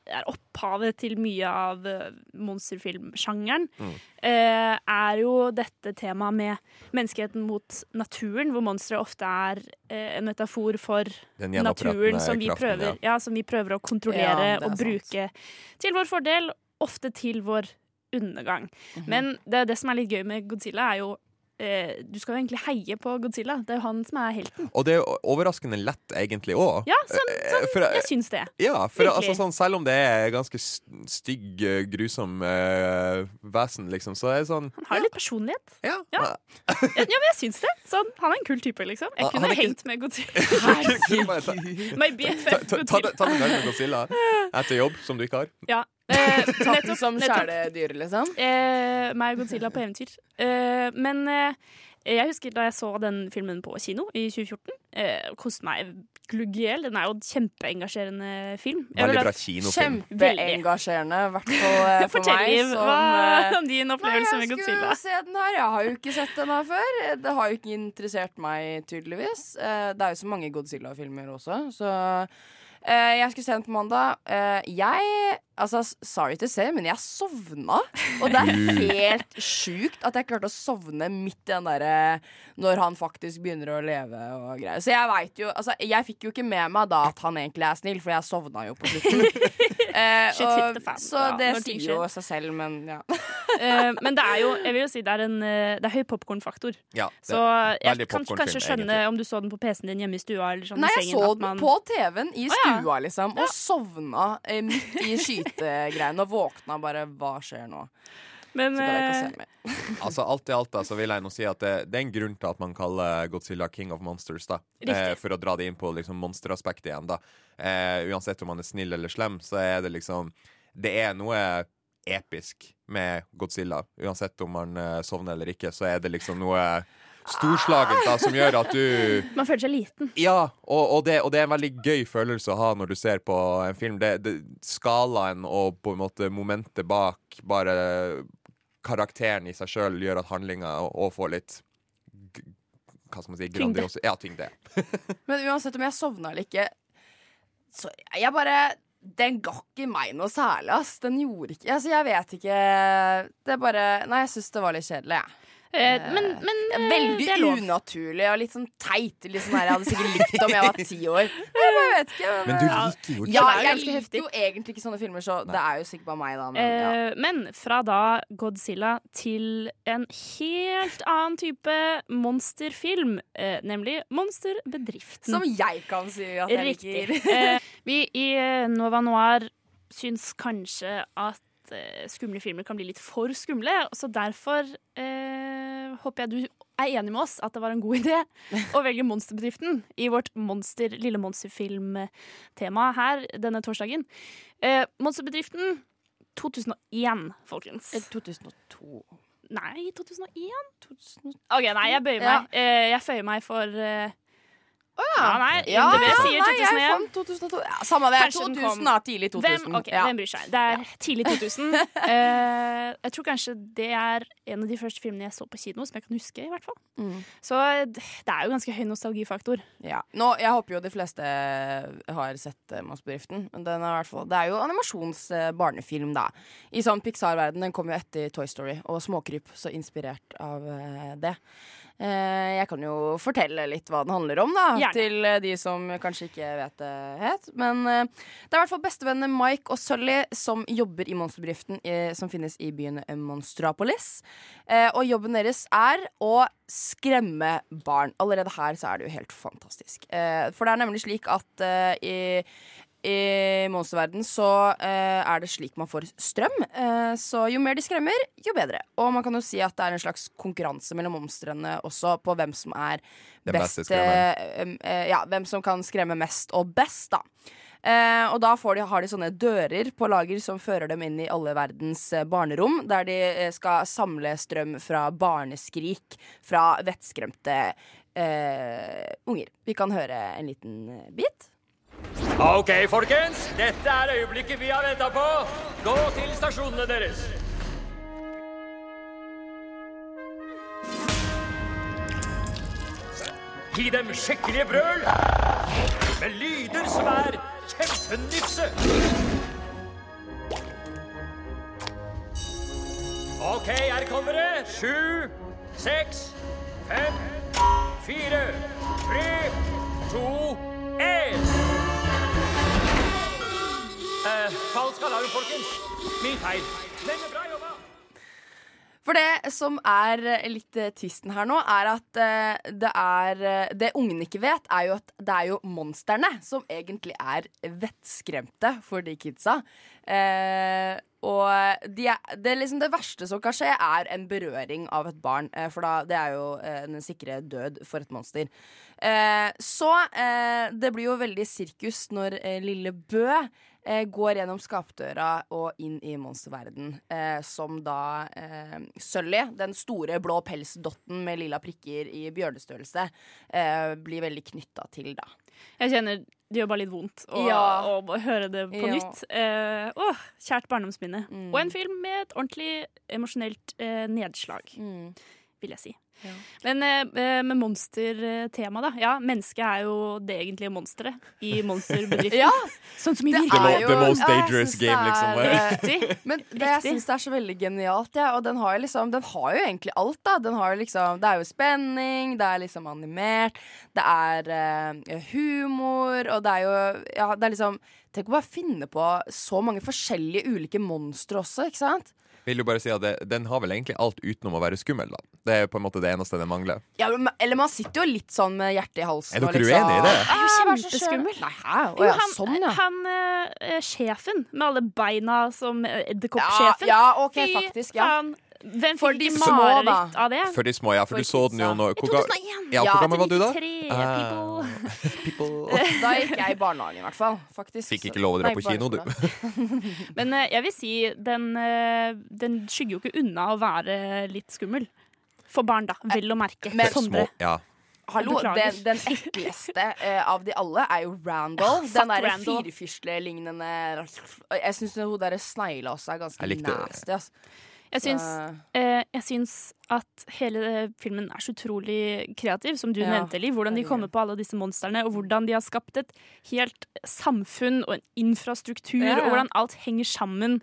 er opphavet til mye av eh, monsterfilmsjangeren, Mm. uh, er jo dette temaet med menneskeheten mot naturen, hvor monstre ofte er en metafor for naturen som vi, kraften, prøver, ja. ja, som vi prøver å kontrollere Ja, er og sant. bruke til vår fordel, ofte til vår undergang. Mhm. Men det, det som er litt gøy med Godzilla, er jo eh, Du skal jo egentlig heie på Godzilla. Det er jo han som er helten. Og det er jo overraskende lett, egentlig òg. Ja, sånn, sånn, for- jeg syns det. Ja, for altså, sånn, selv om det er ganske stygg, eh, grusom eh, vesen, liksom, så er det sånn Han har jo litt personlighet. Ja. Ja, ja men jeg syns det. Sånn, han er en kul type, liksom. Jeg kunne er ikke- hengt med Godzilla. My BFF Ta, ta, ta, Godzilla. ta med Godzilla etter jobb, som du ikke har. Ja. Eh, Tatt den som kjæledyr, liksom. Eh, meg og Godzilla på eventyr. Eh, men eh, jeg husker da jeg så den filmen på kino i 2014. Eh, Koste meg glugg i hjel. Den er jo en kjempeengasjerende film. Veldig bra kinofilm. Kjempeengasjerende, i hvert fall eh, for Fortell, meg. Liv, hva eh, er din opplevelse med Godzilla. jeg skulle se den her. Jeg har jo ikke sett den her før. Det har jo ikke interessert meg, tydeligvis. Eh, Det er jo så mange Godzilla-filmer også, så jeg skulle se den på mandag. Eh, Jeg Altså, sorry to say, men jeg sovna. Og det er helt sjukt at jeg klarte å sovne midt i den derre Når han faktisk begynner å leve og greier. Så jeg veit jo Altså, jeg fikk jo ikke med meg da at han egentlig er snill, for jeg sovna jo på slutten. Eh, og, så det sier jo seg selv, men ja. Eh, men det er jo jeg vil jo si det er, en, eh, det er høy popkornfaktor. Ja, Så jeg kan kanskje skjønne egentlig. om du så den på PC-en din hjemme i stua. Eller sånn Nei, jeg sengen, så den man- på TV-en i stua, liksom, og sovna eh, midt i skytegreiene og våkna bare Hva skjer nå? Men Så kan jeg ikke se mer. Altså Alt i alt da, så vil jeg nå si at det, det er en grunn til at man kaller Godzilla King of Monsters. da eh, For å dra det inn på liksom monsteraspektet igjen. da eh, Uansett om man er snill eller slem, så er det liksom Det er noe episk med Godzilla. Uansett om man eh, sovner eller ikke, så er det liksom noe storslagent da som gjør at du Man føler seg liten. Ja, og, og, det, og det er en veldig gøy følelse å ha når du ser på en film. Det, det, skalaen og på en måte momentet bak bare karakteren i seg sjøl gjør at handlinga òg får litt Hva skal man si? Tyngde. Grandiose. Ja, tyngde. Men uansett om jeg sovna eller ikke, så jeg bare Den ga ikke meg noe særlig, ass. Den gjorde ikke Altså, jeg vet ikke Det bare Nei, jeg syns det var litt kjedelig, jeg. Eh, men, men eh, Veldig det er lov. unaturlig og litt sånn teit. Litt sånn her, jeg hadde sikkert likt om jeg var ti år. Jeg bare vet ikke. Men du liker jo Ja, Det er jeg liker heftig. jo egentlig ikke sånne filmer, så det er jo sikkert bare meg, da. Men, ja. Eh, men fra da Godzilla til en helt annen type monsterfilm, eh, nemlig Monsterbedriften. Som jeg kan si at jeg Riktig. liker. Eh, vi i eh, Nova Noir syns kanskje at eh, skumle filmer kan bli litt for skumle, så derfor eh, håper jeg du er enig med oss at det var en god idé å velge Monsterbedriften i vårt monster, lille monsterfilmtema her denne torsdagen. Eh, Monsterbedriften 2001, folkens. 2002. Nei, 2001? OK, nei, jeg bøyer Ja. meg. Eh, jeg føyer meg for eh, ja, nei, Ja, ja, sier nei, jeg fant 2002. Ja, samme det. Kanskje 2000, kom- da. Tidlig 2000. Hvem, ok, Ja. hvem bryr seg? Det er tidlig 2000. uh, jeg tror kanskje det er en av de første filmene jeg så på kino, som jeg kan huske. i hvert fall Mm. Så det er jo ganske høy nostalgifaktor. Ja. Nå, jeg håper jo de fleste har sett uh, Mossbedriften. Men den er fall, det er jo animasjons-barnefilm, da. I sånn Pixar-verden. Den kom jo etter Toy Story og Småkryp, så inspirert av uh, det. Eh, jeg kan jo fortelle litt hva den handler om, da. Gjerne. Til eh, de som kanskje ikke vet det helt. Men eh, det er i hvert fall bestevennene Mike og Sully som jobber i monsterbedriften som finnes i byen Monstrapolis. Eh, og jobben deres er å skremme barn. Allerede her så er det jo helt fantastisk. Eh, for det er nemlig slik at i i monsterverden så eh, er det slik man får strøm. Eh, så jo mer de skremmer, jo bedre. Og man kan jo si at det er en slags konkurranse mellom monstrene også på hvem som er Den best eh, eh, Ja, hvem som kan skremme mest og best, da. Eh, og da får de, har de sånne dører på lager som fører dem inn i alle verdens eh, barnerom, der de skal samle strøm fra barneskrik fra vettskremte unger. Vi kan høre en liten bit. Ok, folkens. Dette er øyeblikket vi har venta på. Gå til stasjonene deres. Gi dem skikkelige brøl med lyder som er kjempenifse. Ok, her kommer det. Sju, seks, fem, fire, tre, to, én. Eh, falsk alarm, folkens. Min feil. For det som er eh, litt eh, tvisten her nå, er at det er Det ungene ikke vet, er jo at det er jo monstrene som egentlig er vettskremte for de kidsa. Eh, og de er, det, liksom det verste som kan skje, er en berøring av et barn. For da, det er jo den sikre død for et monster. Eh, så eh, det blir jo veldig sirkus når eh, lille Bø går gjennom skapdøra og inn i monsterverden, eh, som da eh, Sully, den store blå pelsdotten med lilla prikker i bjørnestørrelse, eh, blir veldig knytta til, da. Jeg kjenner det gjør bare litt vondt å, Ja. å, å høre det på Ja. Mm. nytt. Eh, åh, kjært barndomsminne. Og en film med et ordentlig emosjonelt eh, nedslag, vil jeg si. Men eh, med monstertema, da. Ja, mennesket er jo det egentlige monsteret i monsterbedriften. Ja, sånn som i det virkeligheten. the most dangerous ja, game, liksom. Riktig. Men det jeg syns er så veldig genialt, ja, og den har, liksom, den har jo egentlig alt, da. Den har liksom, det er jo spenning, det er liksom animert, det er eh, humor, og det er jo Ja, det er liksom Tenk å bare finne på så mange forskjellige ulike monstre også, ikke sant? Vil jo bare si at det, Den har vel egentlig alt utenom å være skummel. da Det er på en måte det eneste den mangler. Ja, men, eller man sitter jo litt sånn med hjertet i halsen. Er dere liksom, uenige i det? Jeg er jo kjempeskummel. Nei, hæ? Å, ja, han, sånn, ja. han eh, sjefen med alle beina som eh, edderkoppsjefen. Ja, ja, ok, Fy faktisk, ja. Hvem fikk de ikke små, mareritt av det? For de små, ja. For, For du så den jo nå. I hvor ga- 2001. Ja, hvor gammel var du da? Uh, people. Da gikk jeg i barnehagen, i hvert fall. Faktisk. Fikk ikke lov å dra på kino, du. Men uh, jeg vil si den, uh, den skygger jo ikke unna å være litt skummel. For barn, da. Vel å merke. Men- Sondre. Ja. Hallo, den, den ekleste uh, av de alle er jo Randall. Ah, den derre Randall. firefisle-lignende Jeg syns hun derre snegla også er ganske nasty. ass. Jeg syns, eh, jeg syns at hele filmen er så utrolig kreativ, som du Ja, nevnte, Liv. Hvordan de kommer på alle disse monstrene, og hvordan de har skapt et helt samfunn og en infrastruktur, Ja, ja. og hvordan alt henger sammen,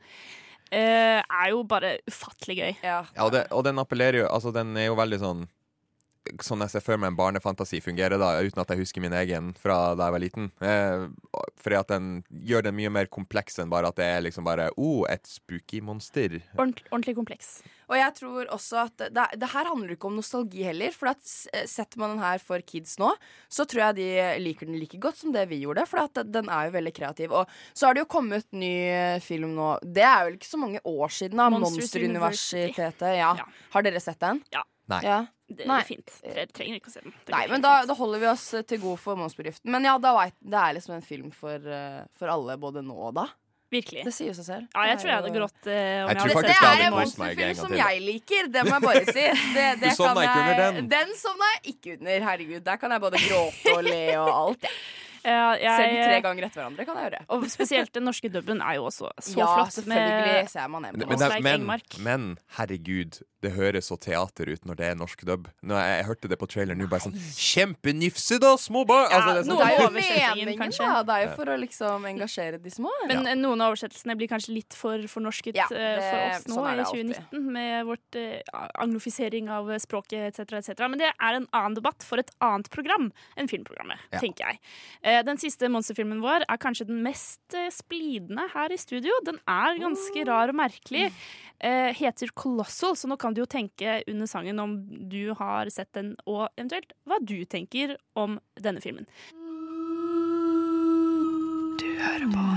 eh, er jo bare ufattelig gøy. Ja. Ja, og, det, og den appellerer jo Altså, den er jo veldig sånn Sånn jeg ser for meg en barnefantasi fungerer, da, uten at jeg husker min egen fra da jeg var liten. Eh, fordi at den gjør den mye mer kompleks enn bare at det er liksom bare oh, et spooky monster. Ordentlig, ordentlig kompleks. Og jeg tror også at det, det her handler ikke om nostalgi heller. For at setter man den her for kids nå, så tror jeg de liker den like godt som det vi gjorde. For at den er jo veldig kreativ. Og så har det jo kommet ny eh, film nå. Det er vel ikke så mange år siden, da. Monsteruniversitetet. Ja. Har dere sett den? Ja. Nei. Ja. Det Nei. er fint. Dere trenger ikke å se den. Det Nei, men da, da holder vi oss eh, til god for Monsterbedriften. Men ja, da vet, det er liksom en film for, eh, for alle, både nå og da. Virkelig. Det sier seg selv. Ja, jeg tror jeg hadde grått Uh, om Jeg jeg tror hadde Det, det er en monsterfilm som jeg liker, det må jeg bare si. Det, det Du sovna kan ikke under den. Den sovna jeg ikke under, herregud. Der kan jeg både gråte og le og alt. Ja, jeg, Selv tre ganger etter hverandre kan jeg gjøre. Og spesielt den norske dubben er jo også så ja, flott. selvfølgelig ser man Men, men, men, men herregud, det høres så teater ut når det er norsk dubb. Når jeg, jeg hørte det på traileren nå, bare sånn Kjempenifse, da, små barn! Ja, Altså, det er sånn, Det er jo meningen, da. Det er jo for å liksom engasjere de små. Men ja. noen av oversettelsene blir kanskje litt for fornorsket Ja, det, for oss nå sånn i det alltid. 2019, med vårt uh, anglofisering av språket etc., etc. Men det er en annen debatt for et annet program enn filmprogrammet, Ja. tenker jeg. Eh, Den siste monsterfilmen vår er kanskje den mest eh, splidende her i studio. Den er ganske rar og merkelig. Eh, heter Colossal, så nå kan du jo tenke under sangen om du har sett den, og eventuelt hva du tenker om denne filmen. Du hører på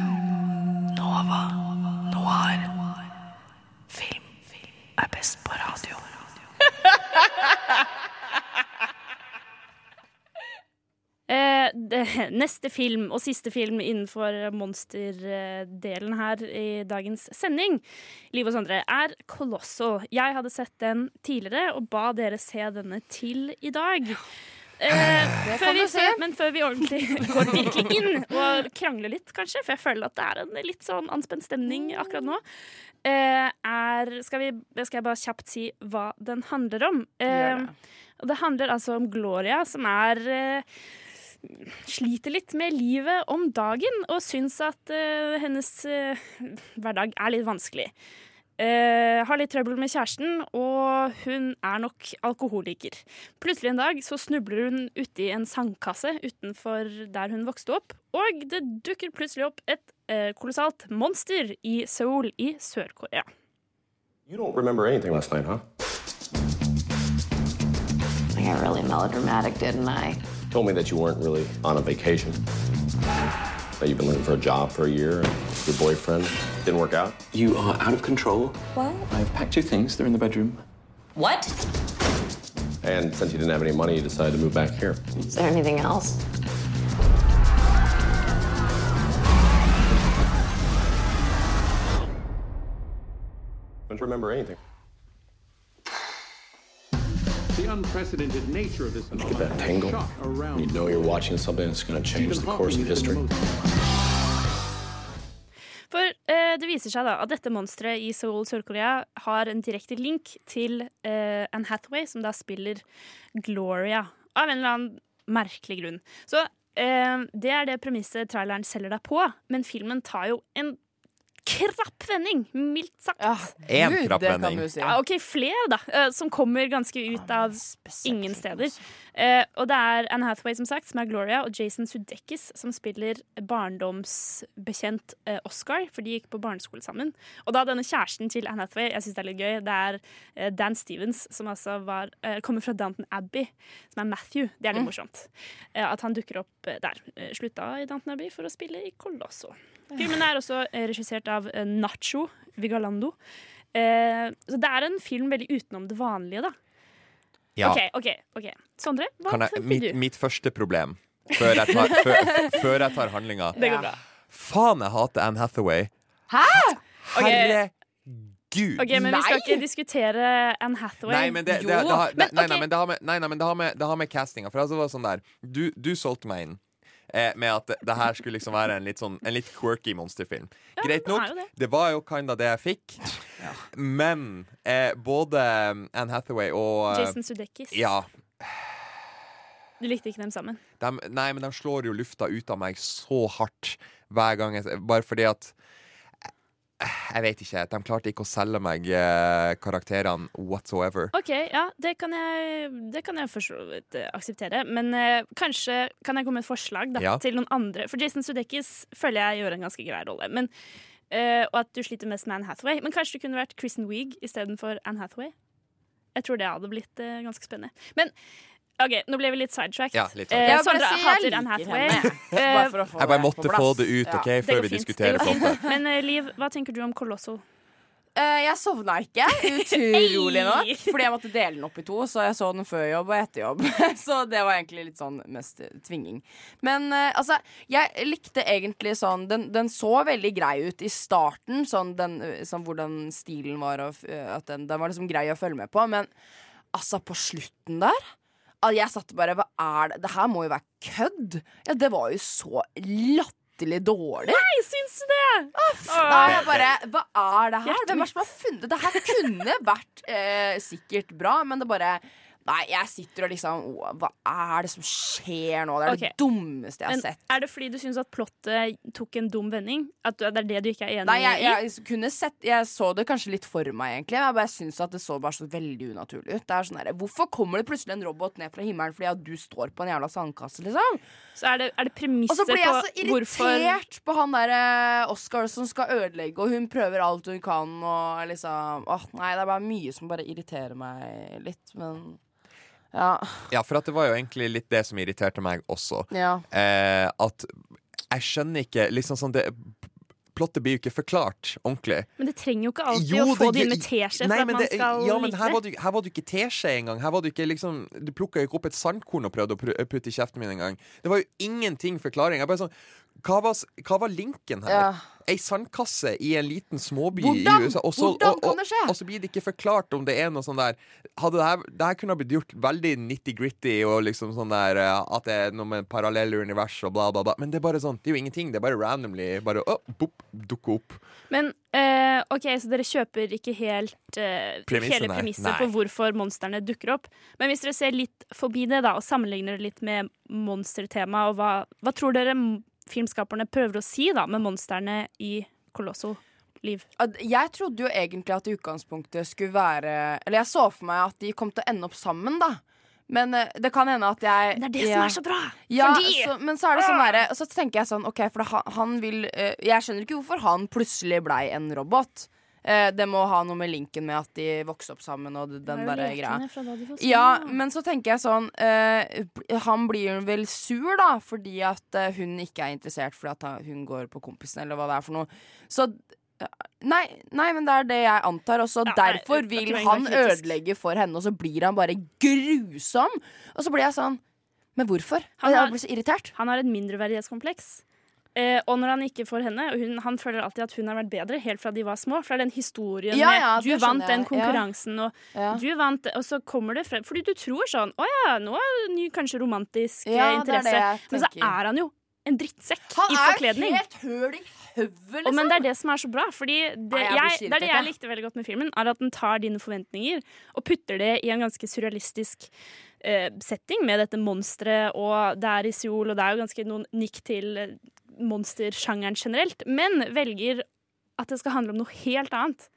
Nova Noir. Film er best på radio. Eh, det, neste film og siste film innenfor monsterdelen her i dagens sending, Liv og Sondre, er Colossal. Jeg hadde sett den tidligere og ba dere se denne til i dag. Eh, før vi, før, men før vi ordentlig går virkelig inn og krangler litt, kanskje, for jeg føler at det er en litt sånn anspent stemning akkurat nå, eh, er skal, vi, skal jeg bare kjapt si hva den handler om. Eh, det handler altså om Gloria, som er eh, sliter litt med livet om dagen og syns at uh, hennes uh, hverdag er litt vanskelig. Uh, har litt trøbbel med kjæresten, og hun er nok alkoholiker. Plutselig en dag så snubler hun uti en sandkasse utenfor der hun vokste opp, og det dukker plutselig opp et kolossalt monster i Seoul i Sør-Korea. You don't remember anything last night, huh? I got really melodramatic, didn't I? Told me that you weren't really on a vacation. That you've been looking for a job for a year and your boyfriend didn't work out. You are out of control. What? I've packed your things. They're in the bedroom. What? And since you didn't have any money, you decided to move back here. Is there anything else? Don't you remember anything? The unprecedented nature of this Don't you that tangle. You know you're watching something that's going to change the course of history. For eh, det viser seg da at dette monsteret i Seoul, Sør-Korea har en direkte link til eh, Anne Hathaway, som da spiller Gloria, av en eller annen merkelig grunn. Så eh, det er det premisset traileren selger deg på, men filmen tar jo en krapp vending, mildt sagt. En Gud, krapp vending. si. Ja, ok, flere, da, eh, som kommer ganske ut av ingen steder. Eh, og det er Anne Hathaway, som sagt, som er Gloria, og Jason Sudeikis, som spiller barndomsbekjent eh, Oscar, for de gikk på barneskole sammen. Og da denne kjæresten til Anne Hathaway, jeg syns det er litt gøy, det er eh, Dan Stevens, som altså var, eh, kommer fra Downton Abbey, som er Matthew. Det er litt Mm. morsomt. Eh, at han dukker opp eh, der. Slutta i Downton Abbey for å spille i Colosso. Filmen er også regissert av Nacho Vigalando. Så det er en film veldig utenom det vanlige, da. Ja. OK, OK. ok Sondre, hva Kan jeg, tenker mitt, du? mitt første problem før jeg tar, før, før jeg tar handlinga Det går bra. Faen, jeg hater Anne Hathaway. Hæ?! Herregud. Ok, men Vi skal ikke diskutere Anne Hathaway. Nei, men det, det, det, har, nei, nei, nei, men det har med, nei, nei, men det har med, det har med castinga For altså, det var sånn der Du, du solgte meg inn eh, med at det, det her skulle liksom være en litt, sånn, en litt quirky monsterfilm. Greit nok. det det. Det var jo kinda det jeg fikk. Men eh, både Anne Hathaway og eh, Jason Sudeikis. Ja. Du likte ikke dem sammen? De, nei, men de slår jo lufta ut av meg så hardt hver gang. Jeg, bare fordi at Jeg vet ikke. De klarte ikke å selge meg eh, karakterene whatsoever. OK, ja, det kan jeg, det kan jeg for så vidt eh, akseptere. Men eh, kanskje kan jeg komme med et forslag da, Ja. til noen andre. For Jason Sudeikis føler jeg gjør en ganske grei rolle. Men, eh, og at du sliter mest med Anne Hathaway. Men kanskje det kunne vært Kristen Wiig istedenfor Anne Hathaway? Jeg tror det hadde blitt eh, ganske spennende. Men OK, nå ble vi litt sidetracked. Ja, litt Eh, sidetracked. Bare Sondre jeg hater Anne Hathaway. Eh, Bare for å få Jeg bare måtte få det ut, ok, ja. før vi fint, diskuterer det. Men uh, Liv, hva tenker du om Colosso? Uh, jeg sovna ikke, utrolig nok. Fordi jeg måtte dele den opp i to, så jeg så den før jobb og etter jobb. Så det var egentlig litt sånn mest eh, tvinging. Men uh, altså, jeg likte egentlig sånn Den, den så veldig grei ut i starten, sånn, den, eh, sånn hvordan stilen var, og eh, at den, den var liksom grei å følge med på. Men altså, på slutten der Jeg satt bare Hva er det? Det her må jo være kødd. Ja, det var jo så latterlig dårlig. Nei, syns du det? Nei, jeg bare Hva er det her? Hvem er det som har funnet Det her kunne vært eh, sikkert bra, men det bare Nei, jeg sitter og liksom å, Hva er det som skjer nå? Det er okay. det dummeste jeg har Men sett. er det fordi du syns at plottet tok en dum vending? At det er det du ikke er enig Nei, jeg, i? jeg kunne sett Jeg så det kanskje litt for meg, egentlig. Jeg bare syns at det så bare så veldig unaturlig ut. Det er sånn her, Hvorfor kommer det plutselig en robot ned fra himmelen fordi at du står på en jævla sandkasse, liksom? Så er det, er det Og så blir jeg så på hvorfor irritert på han der eh, Oscar som skal ødelegge, og hun prøver alt hun kan, og liksom Åh, nei, det er bare mye som bare irriterer meg litt, men Ja. Ja, for at det var jo egentlig litt det som irriterte meg også. Ja. Eh, at jeg skjønner ikke liksom sånn det Plottet blir jo ikke forklart ordentlig. Men det trenger jo ikke alltid Jo, å få det- det inn med teskje Nei, for at man det- skal ja, men her var, det. du, her var du ikke teskje engang. Her var Du ikke liksom Du plukka ikke opp et sandkorn og prøvde å putte i kjeften min engang. Det var jo ingenting forklaring. Jeg bare sånn hva var, hva var linken her? Ja. Ei sandkasse i en liten småby Hvordan? i USA. Også, Hvordan kan det skje? og så blir det ikke forklart om det er noe sånn der Hadde det her, det her kunne ha blitt gjort veldig nitty-gritty og liksom sånn der eh, At det er noe med parallelle univers og bla, bla, bla. Men det er bare sånn Det er jo ingenting. Det er bare randomly bare oh, boop, dukke opp. Men eh, OK, så dere kjøper ikke helt eh, hele premisset på hvorfor monstrene dukker opp. Men hvis dere ser litt forbi det da og sammenligner det litt med monstertema, og hva, hva tror dere filmskaperne prøver å si da med monstrene i Colosso liv? Jeg trodde jo egentlig at utgangspunktet skulle være Eller jeg så for meg at de kom til å ende opp sammen, da. Men eh, det kan hende at jeg Det er det som er så bra! Ja, Fordi- så, men så er det sånn derre Så tenker jeg sånn OK, for han, han vil eh, Jeg skjønner ikke hvorfor han plutselig blei en robot. Eh, det må ha noe med linken med at de vokste opp sammen og den er derre greia. fra da de. Ja, men så tenker jeg sånn eh, Han blir vel sur, da, fordi at eh, hun ikke er interessert fordi at hun går på kompisen, eller hva det er for noe. Så eh, Nei, nei, men det er det jeg antar. Også. Ja, derfor er vil han ødelegge for henne, og så blir han bare grusom. Og så blir jeg sånn Men hvorfor? Han jeg har- blir så irritert. Han har et mindreverdighetskompleks. Eh, og når han ikke får henne hun, Han føler alltid at hun har vært bedre helt fra de var små. For det er den historien Ja, ja, med Du vant den konkurransen, og Ja. du vant Og så kommer det frem Fordi du tror sånn Å ja, nå er det ny kanskje romantisk eh, Ja, det det interesse. Men så er han jo en drittsekk Han i er helt høl i høvet, Og, men liksom. det er det som er så bra. Fordi det, Nei, jeg jeg, det er det jeg likte veldig godt med filmen, er at den tar dine forventninger og putter det i en ganske surrealistisk eh, setting med dette monsteret, og det er i Seoul, og det er jo ganske noen nikk til eh, monstersjangeren generelt, men velger at det skal handle om noe helt annet.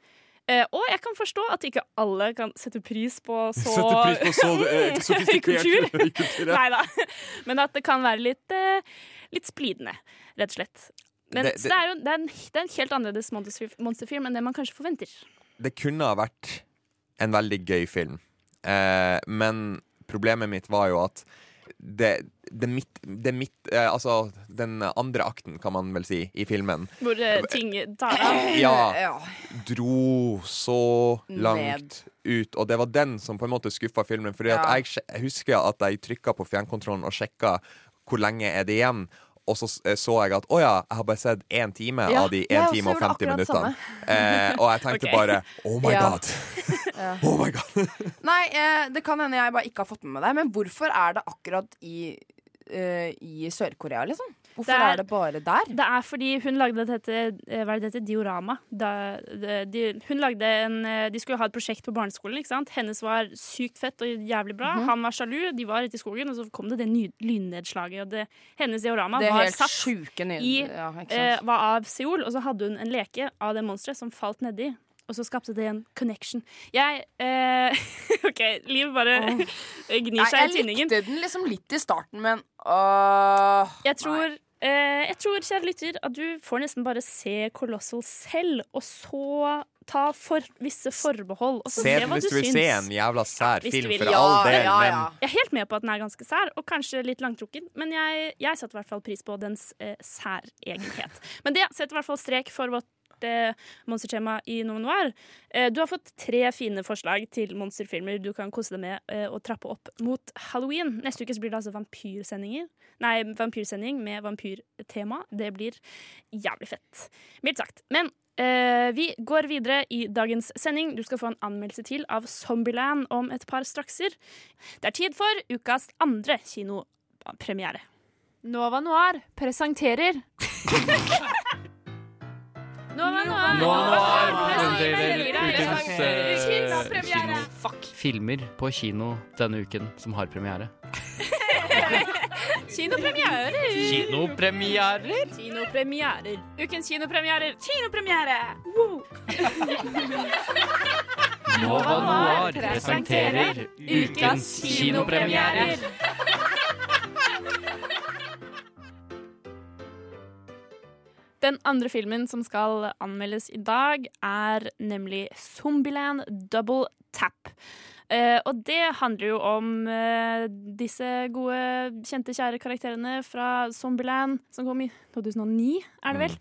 Uh, og jeg kan forstå at ikke alle kan sette pris på så Sette pris på så, sofistikert kultur. kultur. Nei da. Men at det kan være litt, uh, litt splidende, rett og slett. Men, Det- så det er jo det er en, det er en helt annerledes monsterfilm, enn det man kanskje forventer. Det kunne ha vært en veldig gøy film, men problemet mitt var jo at det, det mitt, det mitt eh, Altså, den andre akten, kan man vel si, i filmen Hvor eh, ting tar av. Ja. Dro så Ned. langt ut. Og det var den som på en måte skuffa filmen. Fordi Ja. jeg, jeg husker at jeg trykka på fjernkontrollen og sjekka hvor lenge er det igjen. Og så så jeg at å ja, jeg har bare sett én time Ja, av de jeg 1 også time og gjorde 50 minuttene. Eh, og jeg tenkte okay. bare oh my Ja. god. Oh my god. Nei, eh, det kan hende jeg bare ikke har fått med meg det. Men hvorfor er det akkurat i, eh, i Sør-Korea, liksom? Hvorfor Det er, er- det bare der? Det er fordi hun lagde dette eh, Hva er det dette. Diorama. Da, de, hun lagde en eh, De skulle ha et prosjekt på barneskolen. ikke sant? Hennes var sykt fett og jævlig bra. Mhm. Han var sjalu. De var ute i skogen, og så kom det det ny- lynnedslaget. Og det, hennes diorama Det var satt i ja, eh, Var av Seoul, og så hadde hun en leke av det monsteret som falt nedi. Og så skapte det en connection. Jeg eh, OK, Liv bare gnir Nei, seg i jeg likte den liksom litt i starten, men åh, Jeg tror, eh, jeg tror, kjære lytter, at du får nesten bare se Colossal selv, og så ta for, visse forbehold. Og så Se se hva hvis du du vil syns. se en jævla sær ja, film, for Ja, all del, ja, men. Jeg er helt med på at den er ganske sær, og kanskje litt langtrukken, men jeg, jeg setter i hvert fall pris på dens eh, særegenhet. Men det setter i hvert fall strek for vårt eh, monstertema i Noe Noir. Eh, du har fått tre fine forslag til monsterfilmer du kan kose deg med eh, og trappe opp mot halloween. Neste uke så blir det altså vampyrsendinger. Nei, vampyrsending med vampyrtema. Det blir jævlig fett. Mildt sagt. Men eh, vi går videre i dagens sending. Du skal få en anmeldelse til av Zombieland om et par strakser. Det er tid for ukas andre kinopremiere. Nova Noir presenterer Nova Noir, presenterer ukens filmer på kino denne uken som har premiere. Kinopremierer! Kinopremierer? Kinopremierer. Ukens kinopremierer. Kinopremiere! Woo! Nova Noir presenterer ukens kinopremierer. Den andre filmen som skal anmeldes i dag, er nemlig Zombieland Double Tap. Uh, og det handler jo om uh, disse gode, kjente, kjære karakterene fra Zombieland, som kom i 2009, er det vel?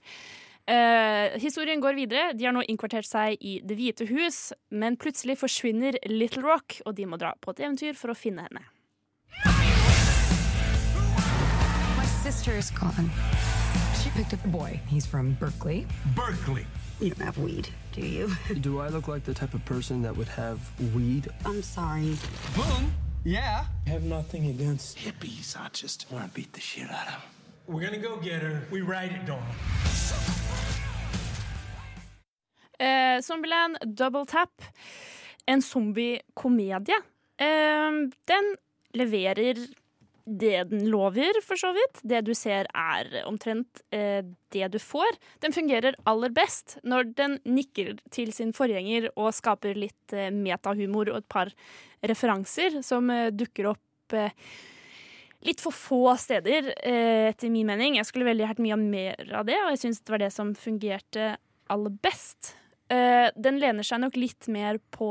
Uh, historien går videre. De har nå innkvartert seg i Det hvite hus, men plutselig forsvinner Little Rock, og de må dra på et eventyr for å finne henne. My sister is gone. She picked up a boy. He's from Berkeley. Berkeley. You don't have weed, do you? Do I look like the type of person that would have weed? I'm sorry. Boom. Yeah. I have nothing against Hippies. I just want to beat the shit out of them. We're gonna go get her. We ride it, Dawn. Eh, Zombieland Double Tap. En zombiekomedie. Eh, den leverer det den lover, for så vidt. Det du ser, er omtrent eh, det du får. Den fungerer aller best når den nikker til sin forgjenger og skaper litt eh, metahumor og et par referanser som eh, dukker opp eh, litt for få steder, eh, etter min mening. Jeg skulle veldig gjerne mye mer av det, og jeg syns det var det som fungerte aller best. Eh, den lener seg nok litt mer på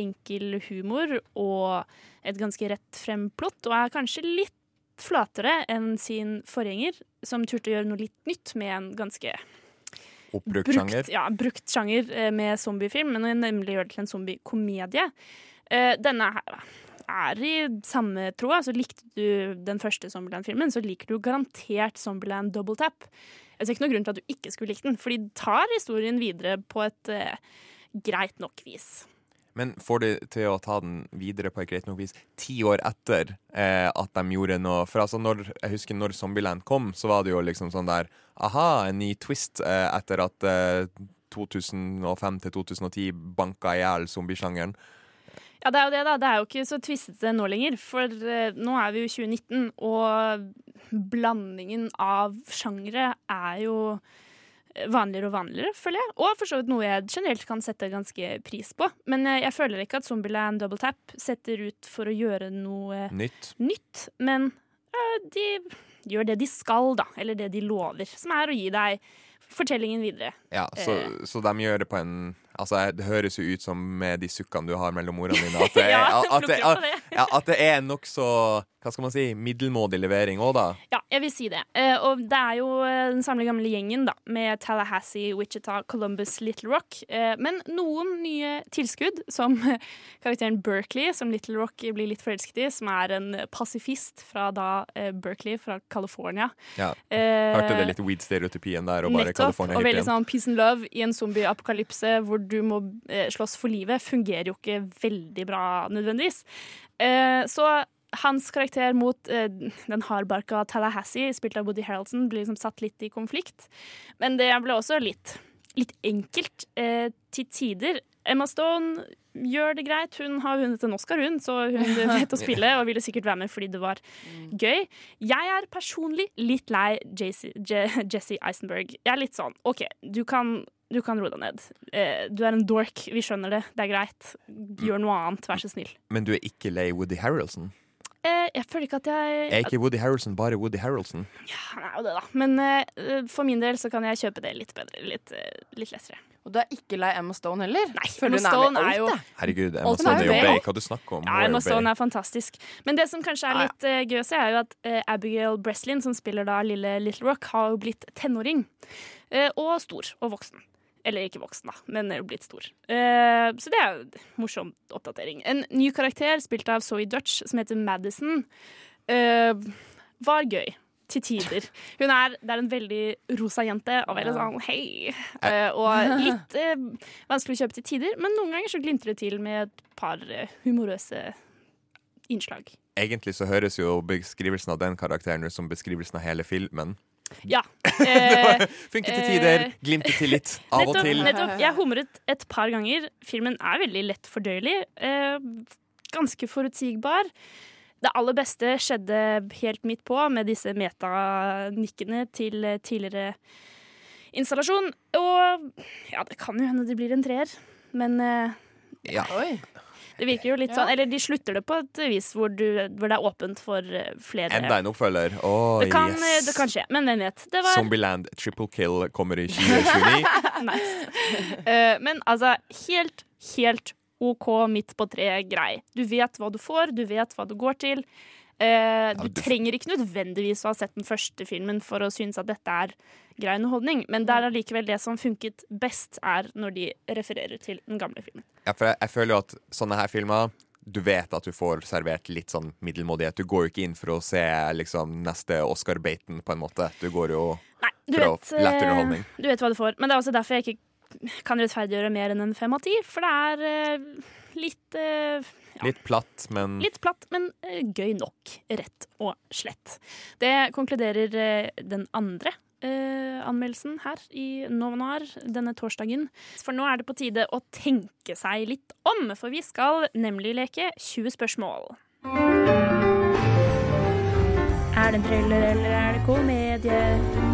enkel humor og et ganske rett frem plott, og er kanskje litt flatere enn sin forgjenger, som turte å gjøre noe litt nytt med en ganske Oppbrukt sjanger. ja, brukt sjanger eh, med zombiefilm, men nemlig gjør det til en zombiekomedie. Eh, Denne her er i samme tråd. Så likte du den første Zombieland-filmen, så liker du garantert Zombieland Double Tap. Jeg ser ikke noen grunn til at du ikke skulle likt den, for de tar historien videre på et eh, greit nok vis. Men får de til å ta den videre på et greit nok vis ti år etter eh, at de gjorde noe For altså når, Jeg husker når Zombieland kom, så var det jo liksom sånn der Aha, en ny twist eh, etter at eh, 2005 til 2010 banka i hjel zombiesjangeren. Ja, det er jo det, da. Det er jo ikke så tvistete nå lenger. For eh, nå er vi jo 2019, og blandingen av sjangre er jo vanligere og vanligere, føler jeg. Og for så vidt noe jeg generelt kan sette ganske pris på. Men eh, jeg føler ikke at Zombieland Double Tap setter ut for å gjøre noe Nytt. nytt. Men eh, de gjør det de skal, da. Eller det de lover. Som er å gi deg fortellingen videre. Ja, så, Eh. så de gjør det på en Altså, Det høres jo ut som med de sukkene du har mellom ordene dine, at det er, Ja, at det, ja, at det er nokså Hva skal man si middelmådig levering òg, da. Ja, jeg vil si det. Uh, og det er jo eh, den samme gamle gjengen, da, med Tallahassee, Wichita, Columbus, Little Rock. Uh, men noen nye tilskudd, som karakteren Berkeley, som Little Rock blir litt forelsket i, som er en pasifist fra da uh, Berkeley, fra California. Ja. Hørte det litt weed-stereotypien der, og bare Nettopp, California og veldig sånn peace and love i en zombie-apokalypse hvor du må eh, slåss for livet, fungerer jo ikke veldig bra nødvendigvis. Eh, så hans karakter mot eh, den hardbarka Tallahassee, spilt av Woody Harroldson, blir liksom satt litt i konflikt. Men det ble også litt, litt enkelt til tider. Emma Stone gjør det greit. Hun har vunnet en Oscar, hun, så hun vet å spille og ville sikkert være med fordi det var gøy. Jeg er personlig litt lei Jesse, Jesse Eisenberg. Jeg er litt sånn OK, du kan, du kan roe deg ned. Eh, du er en dork, vi skjønner det, det er greit. Gjør noe annet, vær så snill. Men du er ikke lei Woody Harrelson? Eh, jeg føler ikke at jeg Er ikke Woody Harrelson bare Woody Harrelson? Han er jo det, da. Men eh, for min del så kan jeg kjøpe det litt bedre. Litt, litt lettere. Og du er ikke lei Emma Stone heller? Nei, Emma Stone er jo Herregud, Emma Stone er jo Bay. Hva du snakker om? Ja, Emma Stone er fantastisk. Men det som kanskje er litt eh, gøy å se, er jo at Abigail Breslin, som spiller da lille Little Rock, har jo blitt tenåring. Eh, og stor. Og voksen. Eller ikke voksen, da, men er jo blitt stor. Eh, så det er jo en morsom oppdatering. En ny karakter, spilt av Zoe Dutch, som heter Madison, eh, var gøy. Til tider. Hun er, det er en veldig rosa jente og veldig sånn hei. Eh, og litt eh, vanskelig å kjøpe til tider, men noen ganger så glimter det til med et par eh, humorøse innslag. Egentlig så høres jo beskrivelsen av den karakteren ut som beskrivelsen av hele filmen. Ja. Eh, Funker til tider, eh, glimter til litt, av og til. Nettopp. Jeg humret et par ganger. Filmen er veldig lett fordøyelig. Eh, ganske forutsigbar. Det aller beste skjedde helt midt på, med disse metanikkene til tidligere installasjon. Og ja, det kan jo hende det blir en treer, men eh, Ja. Det virker jo litt sånn Eller de slutter det på et vis hvor, du, hvor det er åpent for eh, flere Enda en oppfølger. Oh, det, kan, eh, yes. det kan skje, men hvem vet. Det var Zombieland Triple Kill kommer i 2029. nice. uh, men altså, helt, helt OK midt på treet grei. Du vet hva du får, du vet hva du går til. Eh, du trenger ikke nødvendigvis å ha sett den første filmen for å synes at dette er grei underholdning, men det er allikevel det som funket best, er når de refererer til den gamle filmen. Ja, for jeg, jeg føler jo at sånne her filmer Du vet at du får servert litt sånn middelmådighet. Du går jo ikke inn for å se liksom neste Oscar-baiten, på en måte. Du går jo Du for å lette eh, underholdning. du vet hva du får. Men det er også derfor jeg ikke kan rettferdiggjøre mer enn en fem av ti. For det er eh, litt ja, Litt platt, men Litt platt, men eh, gøy nok, rett og slett. Det konkluderer eh, den andre eh, anmeldelsen her i Novanar, denne torsdagen. For nå er det på tide å tenke seg litt om, for vi skal nemlig leke 20 spørsmål. Er det en thriller eller er det komedie?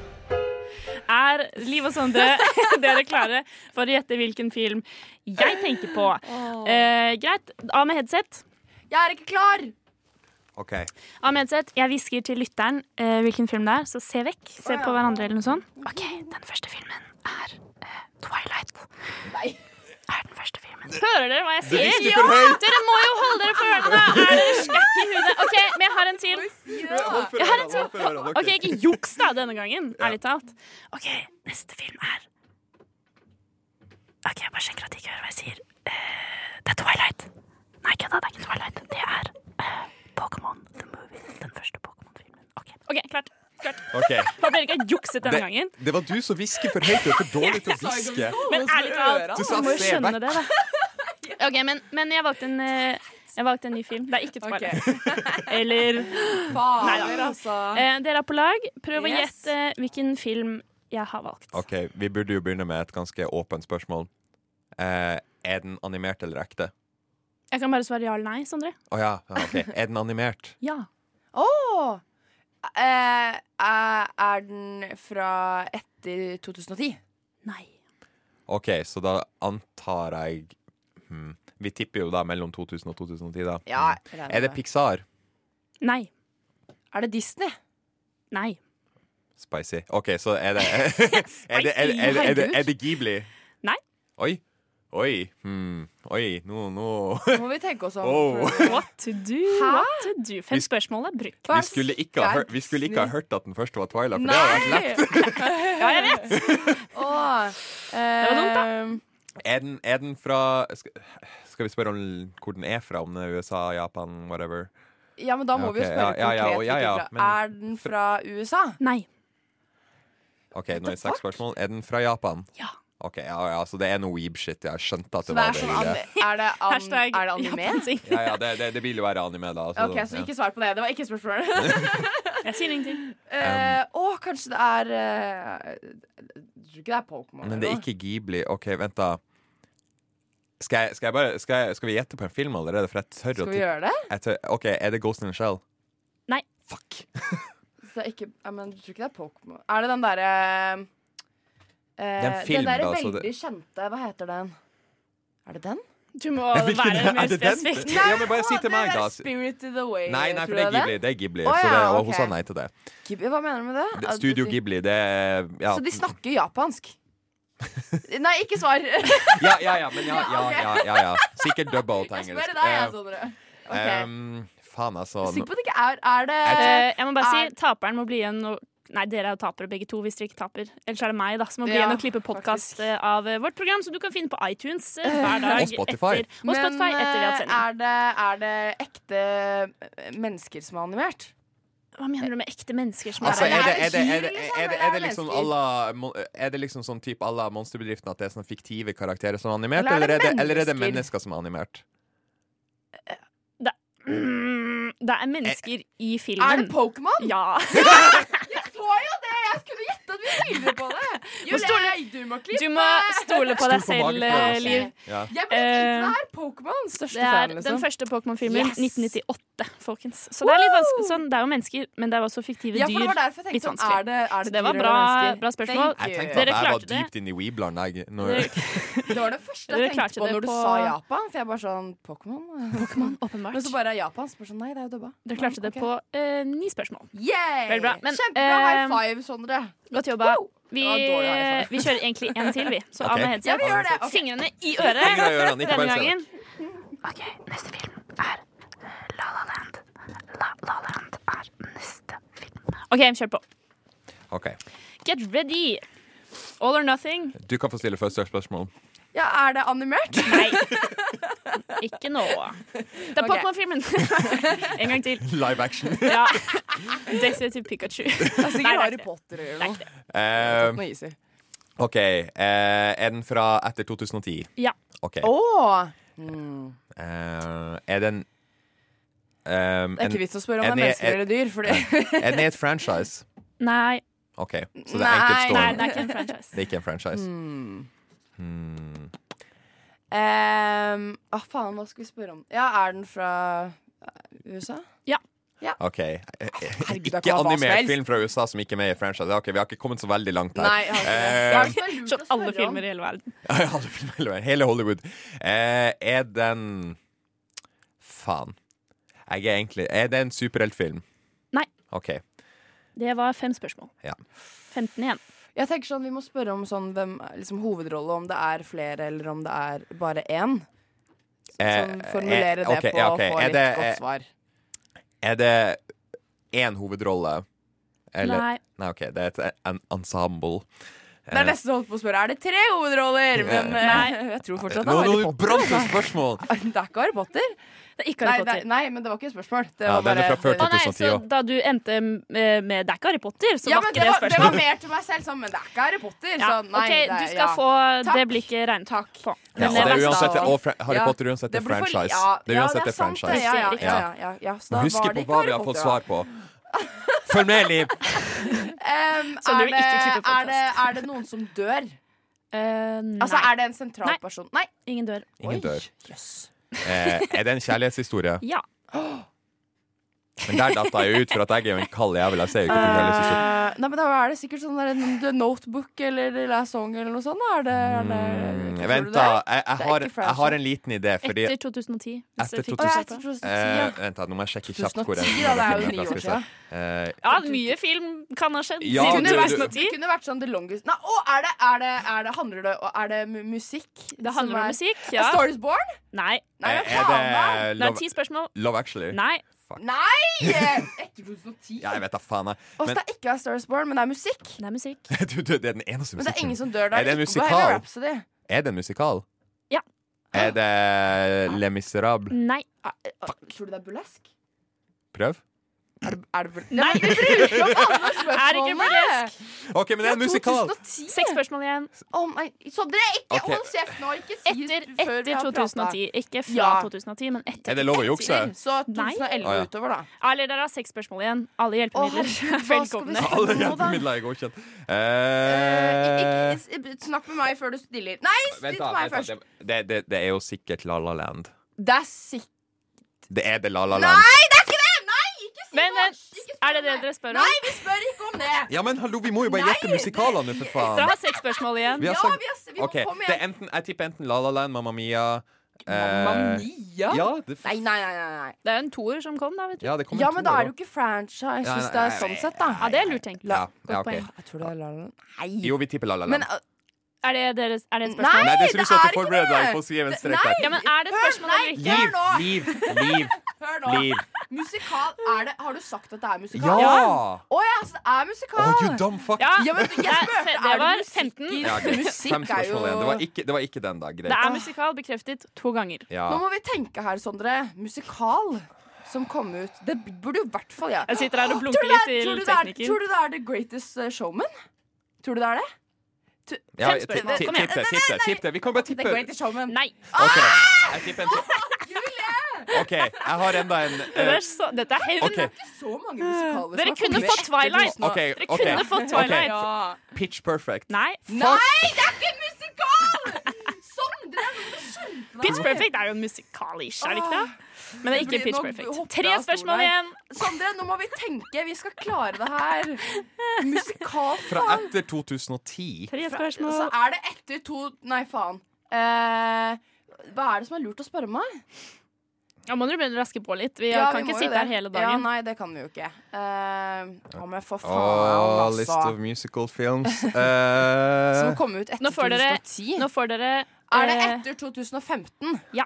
Er Liv og Sondre dere klare for å gjette hvilken film jeg tenker på? Eh, greit. Av med headset. Jeg er ikke klar! OK. Av med headset. Jeg hvisker til lytteren eh, hvilken film det er, så se vekk. Se på hverandre eller noe sånt. OK, den første filmen er eh, Twilight. Nei. Er den første filmen. Hører dere hva jeg sier? Ja! Dere må jo holde dere for ørene! Er dere skakk i hudet? OK, men jeg har en til. Jeg har en til. ok. Ikke juks da denne gangen, ærlig talt. OK, neste film er OK, jeg bare sjekker at de ikke hører hva jeg sier. Eh, det er Twilight. Nei, kødda, det er ikke Twilight. Det er uh, Pokémon the Movie. Den første Pokémon-filmen. OK, ok, klart. Klart. Okay. Håper dere ikke jukset denne Det, gangen. det var du som hvisket for høyt. Du er for dårlig til å hviske. Men ærlig talt, Du sa du må jo skjønne vekk. det, da. OK, men, men jeg valgte en eh, jeg valgte en ny film. Det er ikke Twilight. Eller Fader, altså. Eh, dere er på lag. Prøv å gjette hvilken film jeg har valgt. OK, vi burde jo begynne med et ganske åpent spørsmål. Eh, er den animert eller ekte? Jeg kan bare svare ja eller nei, Sondre. Å ja, okay. OK. Er den animert? Ja. Å! Eh, er den fra etter 2010? Nei. OK, så da antar jeg hmm, Vi tipper jo da mellom 2000 og 2010, da. Ja, Hmm. Er det. Pixar? Nei. Er det Disney? Nei. Spicy. OK, så er det Er det, er det, er det, er det, er det, er det Ghibli? Nei. Oi. Oi. Hmm. Oi, nå no, Nå må vi tenke oss om. Oh. What to do? What to do? Fem Vi- spørsmål er brukt. Vi skulle, ikke ha, hørt- vi skulle ikke ha hørt at den første var Twyla, for det hadde vært lett. Ja, jeg vet. Åh, Det var dumt, da. ehm, Er den, er den fra skal, skal vi spørre om hvor den er fra? Om det er USA, Japan, whatever? Ja, men da må Ja, vi jo spørre ja, ja, ja, konkret. ja, ja, men- Er den fra USA? Nei. OK, nå er det seks spørsmål. Er den fra Japan? Ja. Ok, ja, ja, Så det er noe weeb-shit. Jeg skjønte at det Så var er det sånn Er det, an, Hashtag er det anime? Ja, ja, det, det, det vil jo være anime, da. altså, Ok, så ja. ikke svar på det. Det var ikke spørsmål. Jeg sier ingenting. Eh, Å, kanskje det er uh, Jeg tror ikke det er Pokémon. Men det er ikke Ghibli. OK, vent, da. Skal, jeg, skal, jeg bare, skal, jeg, skal vi gjette på en film allerede? For jeg tør Skal å vi gjøre det? Jeg tør, OK, er det Ghost in the Shell? Nei. Fuck. Så det er ikke, men du tror ikke det er Pokémon? Er det den derre eh, Det er en film, Den der da, veldig det- kjente Hva heter den? Er det den? Du må Hvilken- være er mer det den? Ja, men bare si til meg, da. Spirited Away. Nei, nei, for det er Ghibli. Det er Ghibli Å, så det, ja, og okay. hun sa nei til det. Ghibli, Hva mener du med det? det Studio Ghibli, det ja. Så de snakker japansk? Nei, ikke svar. ja, ja, ja, men ja, ja, Ja, ja, ja, ja. Sikkert double engelsk. Jeg spør deg, jeg, Eh, Sondre. Okay. Um, faen, altså. Sikker på at det ikke er Er det Eh, jeg må bare er- si taperen må bli igjen og Nei, dere er jo tapere begge to hvis dere ikke taper. Ellers er det meg da, som må bli Ja, igjen og klippe podkast av eh, vårt program, som du kan finne på iTunes eh, hver dag. Og Spotify. Etter, og Spotify Men etter vi har eh, er det, er det ekte eh, mennesker som er animert? Hva mener du med ekte mennesker som Altså, er er der? er det, det, liksom, det, eller det det alla Er det liksom sånn type à la monsterbedriften at det er sånne fiktive karakterer som er animert, Eller er eller det er det, eller er det mennesker? som er animert? Mm, det er mennesker i filmen. Er det Pokémon? Ja. Jeg så jo tviler på det! Julie, stole, du må klippe! Du må stole på deg Stol på selv, eh, Liv. Ja. Jeg ble kjent Eh, det her. Pokémon. Største Det er fan, liksom. den første Pokémon-filmen. Yes. 1998, folkens. Så det er litt vanskelig sånn, Det er jo mennesker, men det er også fiktive Ja, for det dyr. var derfor jeg tenkte sånn, er det, er det det var bra, bra spørsmål. Jeg tenkte Dere at jeg var det. dypt inne i Weebland. Jeg, når, Det var det første jeg tenkte på når du på- sa Japan. For jeg bare sånn Pokémon? Pokémon, åpenbart. Men så bare Japan. Så bare sånn, nei, det er jo dubba. Dere klarte det på eh, ni spørsmål. Yay! Veldig bra. Men, Kjempebra high eh, five, Sondre. Godt jobba. Vi, vi kjører egentlig en til, vi. Så okay. av med headset. Ja, vi gjør det. Ok. Fingrene i øret denne gangen. Ok, neste film er La La Land. La La Land er neste film. OK, kjør på. OK. Get ready. All or nothing. Du kan få stille første spørsmål. Ja, er det animert? Nei. Ikke nå. Det er okay. Pokémon-filmen. en gang til. Live action. Ja. Detektiv Pikachu. Det er sikkert er Harry. Potter eller er noe. det. Eh, OK. eh, er den fra etter 2010? Ja. Okay. Åh. Mm. Eh, er den um, Det er ikke vits å spørre om det er mennesker eller dyr. Fordi Er den i et franchise? Nei. OK. Så det er enkeltstående? Nei, det er ikke en franchise. Det er ikke en franchise. Mm. Hmm. Ehm, ah, faen, hva skal vi spørre om? Ja, er den fra eh, USA? Ja. OK. Herregud, Ikke animert film fra USA som ikke er med i franchise. Ok, Vi har ikke kommet så veldig langt her. Nei, jeg har ikke. Eh, Sånn alle spørre om? filmer i hele verden. Ja, alle filmer hele verden. Hele Hollywood. Eh, er den Faen. Jeg er egentlig Er det en superheltfilm? Nei. OK. Det var fem spørsmål. Ja. 15 igjen. Jeg tenker sånn, Vi må spørre om sånn, hvem, liksom, hovedrolle, om det er flere eller om det er bare én. Sånn, Eh, formulere okay, det på å ok. få Er litt det- godt eh, svar. Er det én hovedrolle? Nei. Nei, OK. Det er et en ensemble. Det er nesten holdt på å spørre Er det tre hovedroller. Men eh, Nei. jeg tror fortsatt det er Harry Potter. Det er ikke Harry Potter. Det ikke Nei, Harry nei, Potter. nei, men det var ikke et spørsmål. Det Ja, var den er bare fra før Å nei, 2010 så da du endte med, med Det er ikke Harry Potter, så ja, var men ikke det, det var, det var mer til meg selv, sånn, men det er ikke Harry Potter. Ja, Så nei, OK, det, du skal ja. få Takk. Det blir ikke regnet Takk. på. Ja, og det er uansett og Harry Ja. Potter er uansett for- franchise. Ja, det er ja, uansett det sant, franchise. Ja, ja, Riktig. ja, ja, ja, ja. Så da Husk på hva vi har fått svar på. Følg med, Liv! Um, er, det, er, det, er det noen som dør? Uh, nei. Altså, Er det en sentral Nei. person? Nei. Ingen dør. Ingen Oi, dør. jøss. Eh, er det en kjærlighetshistorie? Ja. Men der datt jeg ut, for at jeg er jo en kald jævel. Jeg ser jo ikke på kjærlighetshistorie. Eh, nei, men Da er det sikkert sånn der, The Notebook eller The Last Song eller noe sånt. Er det, er det, Mm, Vent, da. Jeg, jeg, har, jeg har en liten idé, fordi Etter 2010. hvis Etter jeg fikk 2010. Å, ja, etter 2010, eh, ja. Vent, da. Nå må jeg sjekke kjapt hvor 2010, den da, det er jo ni år siden. Eh, Ja, mye film kan ha skjedd Ja, Det du- kunne, du- vært, 2010. det kunne vært sånn The Longest Nei, å, er det, er det, er det, handler det Er det musikk? Det handler om musikk, Ja. Stories Star is Born? Nei. Nei, er det, er det er Love, ti spørsmål. Love Actually? Nei. Nei! Etter 2010. Ja, jeg vet da faen, jeg. Men, Også, det er ikke A Star is Born, men det er musikk. Det er musikk. du, du, det er den eneste Men det er ingen som dør der. Er det en Ikke musikal? Er det en musikal? Ja. Er det Le Miserable? Nei. Ah, eh, ah, Tror du det er burlesk? Prøv. Er det, er det? Nei. vi bruker opp alle Er ikke spørsmålene! burlesk. OK, men det er en Fra musikal. 2010. Seks spørsmål igjen. Så dere, ikke okay. hold kjeft nå! Ikke si Etter, før vi etter har 2010. Ikke fra Ja. 2010, men etter. Er det lov å jukse? Så 2011 Nei. utover, da. Eller dere har seks spørsmål igjen. Alle hjelpemidler er velkomne. Alle hjelpemidler er godkjent. Uh, Eh, ikke, snakk med meg før du stiller. Nei, still til meg først. Det, det, det er jo sikkert La La Land. Det er sikkert Det er det La La Land. er det! Men spør er det det dere spør om? Nei, vi spør ikke om det! Ja, men hallo, vi må jo bare Nei, gjette musikalene for faen. Dere har seks spørsmål igjen. Vi har Ja, vi, har, vi må Ok, komme det er enten, Jeg tipper enten La La Land, Mamma Mia eh, Mamma Mia? Ja, det, Nei, nei, nei. nei, nei. Det er jo en toer som kom, da. vet du ja, det kommer Ja, men da er det jo ikke franchise Ja, hvis nei, det er nei, sånn sett, da. Ja, det er lurt tenkt. Ja, Godt ja, ok. poeng. Jeg tror det er La La Land. Nei. Jo, vi tipper La La Men Land. uh, Er det, deres, er det et spørsmål? Nei, det som det er du forbereder ikke deg det. på å skrive en Det- strek der. Ja, men Er det et Hør, spørsmål nei, eller ikke? Liv, liv, liv, hør nå. liv. Musikal er det Har du sagt at det er musikal? Ja! Å ja, så det er musikal! Oh, you dumb fuck. Ja, Ja, men jeg det- spurte, det det var musikk 15. Ja, okay. Musikk Fem er spørsmål jo igjen. Det var ikke, det var ikke den, da. Det er musikal bekreftet to ganger. Ja. Nå må vi tenke her, Sondre. Musikal som kom ut Det burde jo i hvert fall jeg. Jeg sitter her og Tror blunker du det er- litt til du det tekniker. Tror du det er The Greatest Showman? Tror du det er det? Ja, tipp det, tipp det. Vi kan bare tippe. The Greatest Showman. Nei. Okay. Jeg tipper en tipp. OK, jeg har enda en uh, det eh, er så, Dette er hevn. Okay. Dere kunne fått Twilight. Okay, Dere kunne fått Twilight. Ja. Pitch Perfect. Nei. Nei, det er ikke en musikal! Sondre, Pitch Perfect er jo en musikal-ish, er det ikke det? Men det er ikke blir- Pitch Perfect. Tre spørsmål igjen. Sondre, nå må vi tenke. Vi skal klare det her. Musikalt. Fra etter 2010. Tre spørsmål. Så er det etter to Nei, faen. Eh, hva er det som er lurt å spørre meg? Ja, må dere begynne å raske på litt. Vi Ja, kan vi ikke sitte her hele dagen. Ja, nei, det kan vi jo ikke. Uh, ja, men for faen, Oh, altså. list of musical films. Som Eh, kom ut etter Nå får dere, 2010. nå får dere Er det eh, etter 2015? Ja.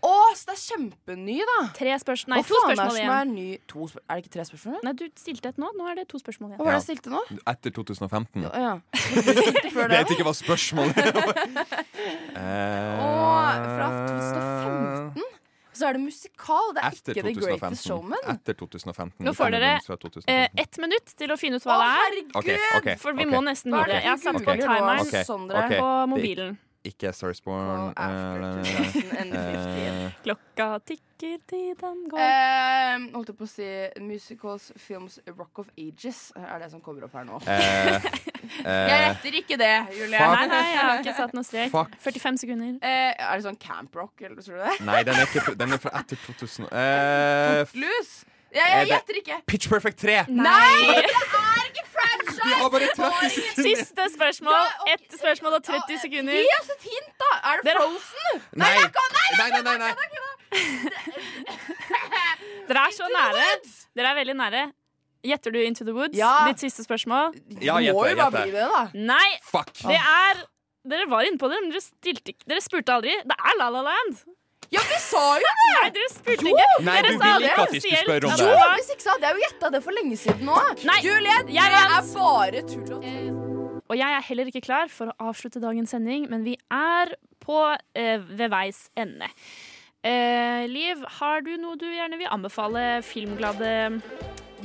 Å, så det er kjempeny, da! Tre spørsmål Nei, Hva to faen er spørsmål det som er ny to spør Er det ikke tre spørsmål? Nei, du stilte et nå. Nå er det to spørsmål Hva igjen. var det jeg stilte nå? etter 2015. Å ja. Du stilte før det? Vet ikke hva spørsmålet er. Og fra 2015 så er det musikal. Det er Etter ikke The Greatest Showman. Etter 2015. Nå får dere Fra 2015. eh, ett minutt til å finne ut hva det er. herregud! Ok, ok, For vi ok. må nesten Hva er det videre. Jeg har satt på googler timeren Ok, Sondre? ok. på Det er mobilen. Ikke Star is Born. and Klokka tikker, tiden går. uh, holdt jeg på å si Musicals, films, Rock of Ages er det som kommer opp her nå. Eh, jeg eh, retter ikke det, Julie. Nei, nei, jeg har ikke satt noe strek. Fuck. 45 sekunder. Eh, er det sånn Camp Rock, eller tror du det? Nei, den er, ikke, den er fra etter 2000. Uh, Footloose? Ja, Er jeg gjetter ikke. Pitch Perfect 3! Nei! Franchise! Vi har bare 30 sekunder! Siste spørsmål. Ett spørsmål og 30 sekunder. Gi oss et hint, da! Er det Frozen? Nei. nei, Nei, nei. Dere er så nære. Dere er veldig nære. Gjetter du Into the Woods? Ja. Ditt siste spørsmål? Ja, gjetter, må jo bare bli det, da. Nei! Fuck. Det er Dere var inne på det, men dere, stilte, dere spurte aldri. Det er La La Land. Ja, vi sa jo det! Nei, dere spurte Jo! ikke. Nei, dere du ville ikke at vi skulle spørre om det. Jo, hvis ikke så hadde jeg jo gjetta det for lenge siden nå. Nei, Juliet, jeg det vet. er bare tull og tull. Og jeg er heller ikke klar for å avslutte dagens sending, men vi er på eh, ved veis ende. Eh, Liv, har du noe du gjerne vil anbefale filmglade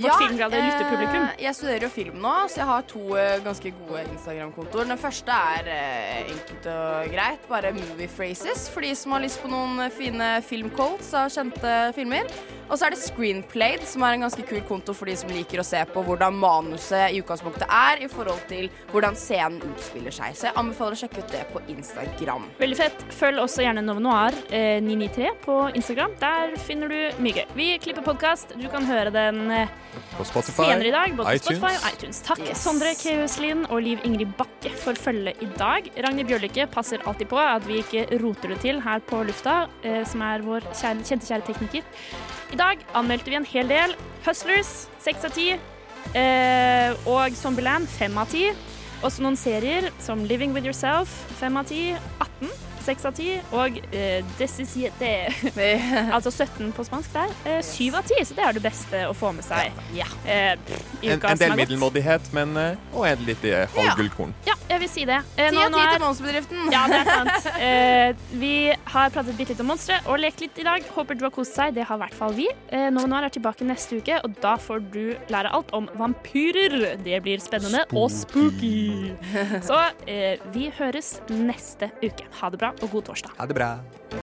vårt filmglade lytterpublikum? eh, jeg studerer jo film nå, så jeg har to eh, ganske gode Instagram-kontoer. Den første er eh, enkelt og greit, bare movie phrases, for de som har lyst på noen fine filmcolds av kjente filmer. Og så er det Screenplayed, som er en ganske kul konto for de som liker å se på hvordan manuset i utgangspunktet er i forhold til hvordan scenen utspiller seg. Så jeg anbefaler å sjekke ut det på Instagram. Veldig fett. Følg også gjerne Nove Noir eh, 993 på Instagram. Der finner du mye gøy. Vi klipper podkast. Du kan høre den eh, På Spotify, senere i dag. Både iTunes. Spotify og iTunes. Takk, Yes. Sondre Keuslin og Liv Ingrid Bakke for følget i dag. Ragnhild Bjørlikke passer alltid på at vi ikke roter det til her på lufta, eh, som er vår kjære, kjente, kjære tekniker. I dag anmeldte vi en hel del. Hustlers seks av ti. Eh, og Zombieland fem av ti. Også noen serier som Living With Yourself fem av ti. 18 seks av ti. Og eh, Desisiete altså 17 på spansk der. Eh, Syv av ti, så det er det beste å få med seg. Ja. Eh, En, en del middelmådighet, men eh, og en litt eh, halvgullkorn. Ja, jeg vil si det. Ti av ti til monsterbedriften. Ja, det er sant. Eh, vi har pratet bitte litt om monstre og lekt litt i dag. Håper du har kost seg. Det har i hvert fall vi. Eh, Nova Noir er tilbake neste uke, og da får du lære alt om vampyrer. Det blir spennende og spooky. Så eh, vi høres neste uke. Ha det bra og god torsdag. Ha det bra.